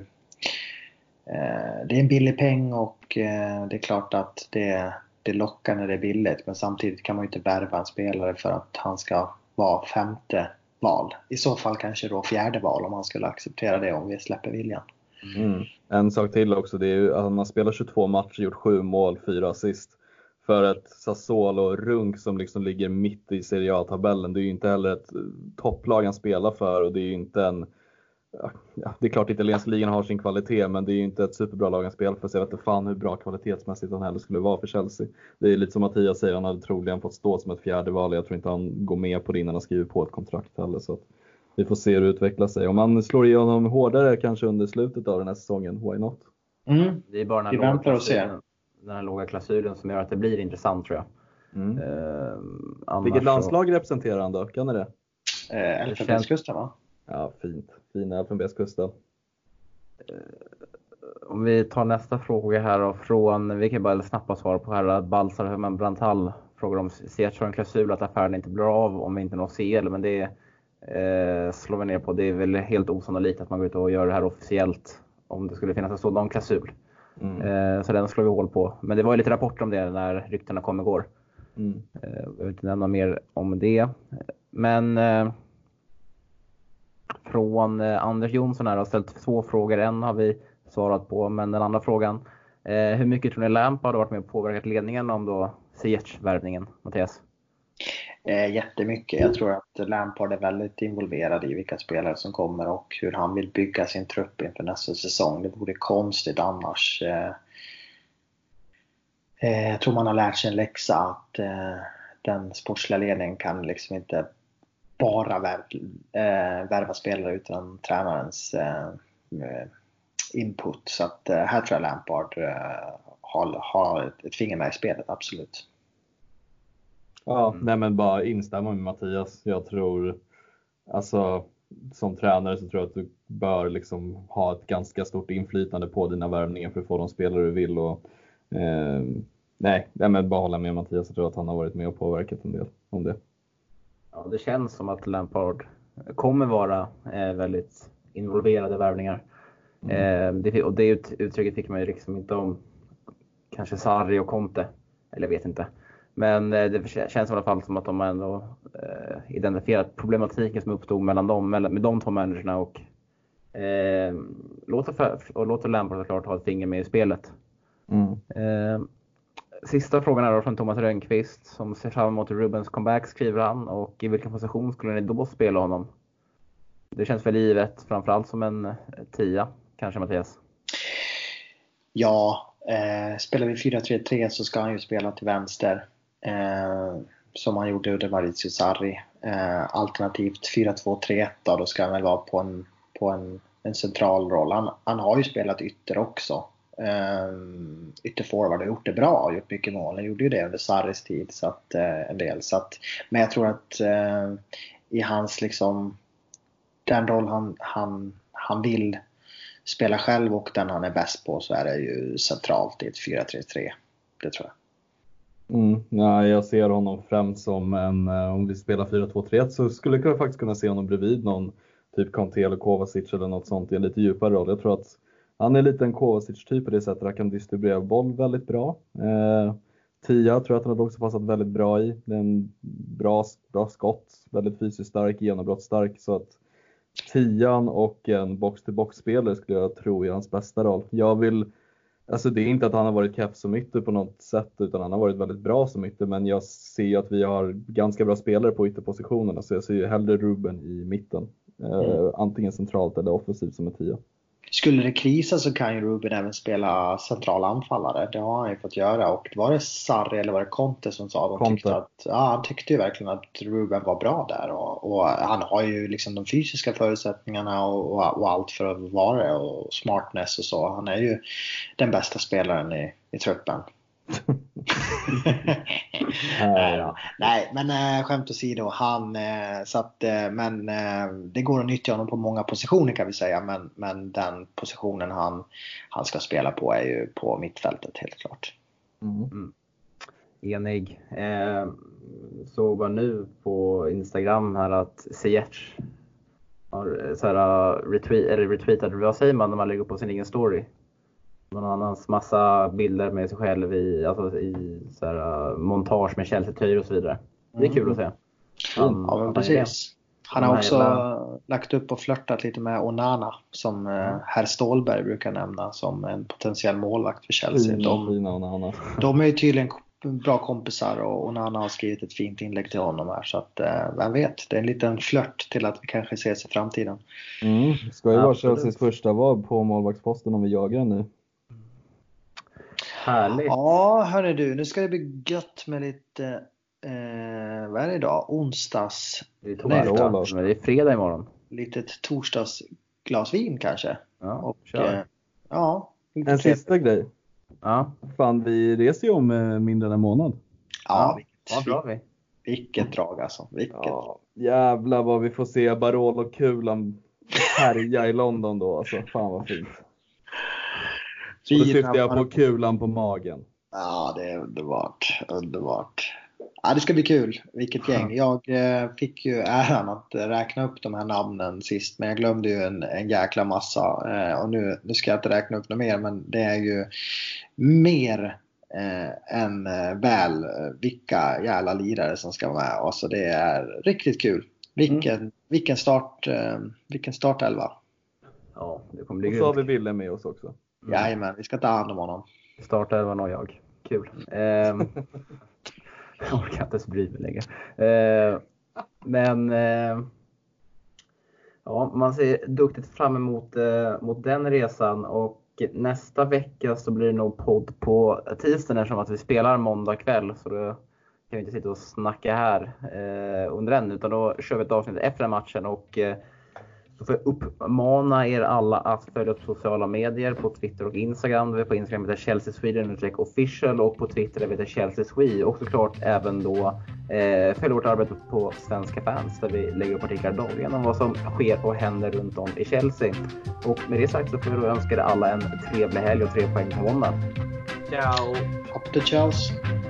eh, det är en billig peng och eh, det är klart att det, det lockar när det är billigt. Men samtidigt kan man ju inte värva en spelare för att han ska vara femte val. I så fall kanske då fjärde val om han skulle acceptera det om vi släpper William. Mm. mm. En sak till också, det är ju alltså, att han har spelat 22 matcher, gjort 7 mål, 4 assist. För ett Sassuolo Runk som liksom ligger mitt i Serie A-tabellen. Det är ju inte heller ett eh, topplag han spelar för och det är ju inte en Ja, det är klart italienska ligan har sin kvalitet men det är ju inte ett superbra lag han spelar för så jag vet inte fan hur bra kvalitetsmässigt han heller skulle vara för Chelsea. Det är lite som Mattias säger, han hade troligen fått stå som ett fjärde val. Jag tror inte han går med på det innan han skriver på ett kontrakt heller. Så att vi får se hur det utvecklar sig. Om han slår igenom hårdare kanske under slutet av den här säsongen, why not? Mm. Det är bara den här, Vi låga väntar och ser. klausulen, den här låga klausulen som gör att det blir intressant tror jag. Mm. Eh, Vilket så- landslag representerar han då? Kan ni det? Eh, Elfenbenskusten va? Ja, fint. Fina Elfenbenskusten. Om vi tar nästa fråga här då från, vi kan bara snabba svar på här, Balsar Brantal frågar om Ziyech har en klausul att affären inte blir av om vi inte når CL, men det eh, slår vi ner på. Det är väl helt osannolikt att man går ut och gör det här officiellt om det skulle finnas en sådan klausul. Mm. Eh, så den slår vi hål på. Men det var ju lite rapporter om det när ryktena kom igår. Mm. Eh, Jag vill inte nämna mer om det. Men eh, från eh, Anders Jonsson här har ställt två frågor. En har vi svarat på, men den andra frågan. Eh, hur mycket tror ni Lampard har varit med och påverkat ledningen om då Ziyech-värvningen, Mattias? Eh, jättemycket. Jag tror att Lampard är väldigt involverad i vilka spelare som kommer och hur han vill bygga sin trupp inför nästa säsong. Det vore konstigt annars. Eh, eh, jag tror man har lärt sig en läxa att eh, den sportsliga ledningen kan liksom inte bara värva, eh, värva spelare utan tränarens eh, input. Så att eh, här tror jag Lampard eh, har, har ett, ett finger med i spelet, absolut. Ja, mm. nej men bara instämma med Mattias. Jag tror, alltså som tränare så tror jag att du bör liksom ha ett ganska stort inflytande på dina värvningar för att få de spelare du vill. Och, eh, nej, nej, men bara hålla med Mattias. Jag tror att han har varit med och påverkat en del om det. Ja, det känns som att Lampard kommer vara eh, väldigt involverad i värvningar. Mm. Eh, det, och det uttrycket fick man ju liksom inte om kanske Sarri och Conte. Eller jag vet inte. Men eh, det känns i alla fall som att de har ändå eh, identifierat problematiken som uppstod mellan dem, med de två managerna och eh, låter, och låter Lampard såklart ha ett finger med i spelet. Mm. Eh, sista frågan är då från Thomas Rönnqvist som ser fram emot Rubens comeback skriver han och i vilken position skulle ni då spela honom? Det känns väl givet, framförallt som en tia kanske Mattias? Ja, eh, spelar vi 4-3-3 så ska han ju spela till vänster. Eh, som han gjorde under Maurizio Sarri. Eh, alternativt 4-2-3-1 då, då ska han väl vara på en, på en, en central roll. Han, han har ju spelat ytter också. Eh, ytterforward och gjort det bra, gjort mycket mål. Han gjorde ju det under Sarris tid så att, eh, en del. Så att, men jag tror att eh, i hans liksom den roll han, han, han vill spela själv och den han är bäst på så är det ju centralt i ett 4-3-3. Det tror jag. Mm, ja, jag ser honom främst som en, eh, om vi spelar 4-2-3-1 så skulle jag faktiskt kunna se honom bredvid någon typ Conte eller Kovacic eller något sånt i en lite djupare roll. Jag tror att han är lite en Kovacic-typ på det sättet han kan distribuera boll väldigt bra. Eh, tia tror jag att han hade också passat väldigt bra i. Det är en bra, bra skott, väldigt fysiskt stark, genombrottsstark. Så att tian och en box-till-box-spelare skulle jag tro är hans bästa roll. Jag vill Alltså det är inte att han har varit keff som ytter på något sätt utan han har varit väldigt bra som ytter men jag ser ju att vi har ganska bra spelare på ytterpositionerna så jag ser ju hellre Ruben i mitten. Eh, mm. Eh, antingen centralt eller offensivt som en tia. Skulle det krisa så kan ju Ruben även spela central anfallare. Det har han ju fått göra. Och var det Sarri eller var det Conte som sa de tyckte att, ja, han tyckte ju verkligen att Ruben var bra där. Och, och han har ju liksom de fysiska förutsättningarna och, och, och, allt för att vara det. Och smartness och så. Han är ju den bästa spelaren i, i truppen. Nej, då. Nej, men äh, skämt åsido. Han, äh, så att, äh, men äh, det går att nyttja honom på många positioner kan vi säga. Men, men den positionen han, han ska spela på är ju på mittfältet helt klart. Mm. Mm. Enig. Eh, såg man nu på Instagram här att Ziyech har så här, retweet, eller retweetat, vad säger man när man lägger på sin egen story? Någon annans massa bilder med sig själv i, alltså i så här, uh, montage med Chelsea-tröjor och så vidare. Det är kul att se. Han, ja, men precis. Han har också hela... lagt upp och flörtat lite med Onana som mm. herr Stålberg brukar nämna som en potentiell målvakt för Chelsea. Fina, de, fina de är ju tydligen bra kompisar och Onana har skrivit ett fint inlägg till honom här så att eh, vem vet, det är en liten flört till att vi kanske ses i framtiden. Mm, ska ju vara Chelseas första val på målvaktsposten om vi jagar nu. Härligt. Ja, hörru du, nu ska det bli gött med lite, eh, vad är det idag? Onsdags? Det är, torsdag, Nej, det är fredag imorgon. Litet torsdagsglas vin kanske. Ja, och, kör. Eh, ja, en sista grej. Ja. Fan, vi reser ju om eh, mindre än en månad. Ja, vilket, ja, bra vi. vilket drag alltså. Vilket. Ja, jävlar vad vi får se Barolo-kulan härja i London då alltså. Fan vad fint. Då syftar jag på kulan på magen. Ja, det är underbart. Underbart. Ja, det ska bli kul. Vilket gäng. Jag eh, fick ju äran att räkna upp de här namnen sist, men jag glömde ju en, en jäkla massa. Eh, och nu, nu ska jag inte räkna upp något mer, men det är ju mer eh, än väl vilka jävla lirare som ska vara med. Alltså det är riktigt kul. Vilken, mm. vilken, start, vilken startelva. Ja, det kommer bli Och så har vi Wille med oss också. Mm. Jajamän, vi ska ta hand om honom. Startelvan och jag. Kul. Eh, jag orkar inte ens bry mig längre. Eh, men eh, ja, man ser duktigt fram emot eh, mot den resan och nästa vecka så blir det nog podd på tisdagen eftersom att vi spelar måndag kväll. Så då kan vi inte sitta och snacka här eh, under den utan då kör vi ett avsnitt efter den matchen. Och, eh, så får jag uppmana er alla att följa upp sociala medier på Twitter och Instagram. Där vi på Instagram heter Chelsea Sweden official och på Twitter där vi heter Chelsea Swe. Och såklart även då eh, följa vårt arbete på Svenska fans där vi lägger upp artiklar dagligen om vad som sker och händer runt om i Chelsea. Och med det sagt så får vi då önska er alla en trevlig helg och tre poäng på måndag. Ciao! Up the Chelsea!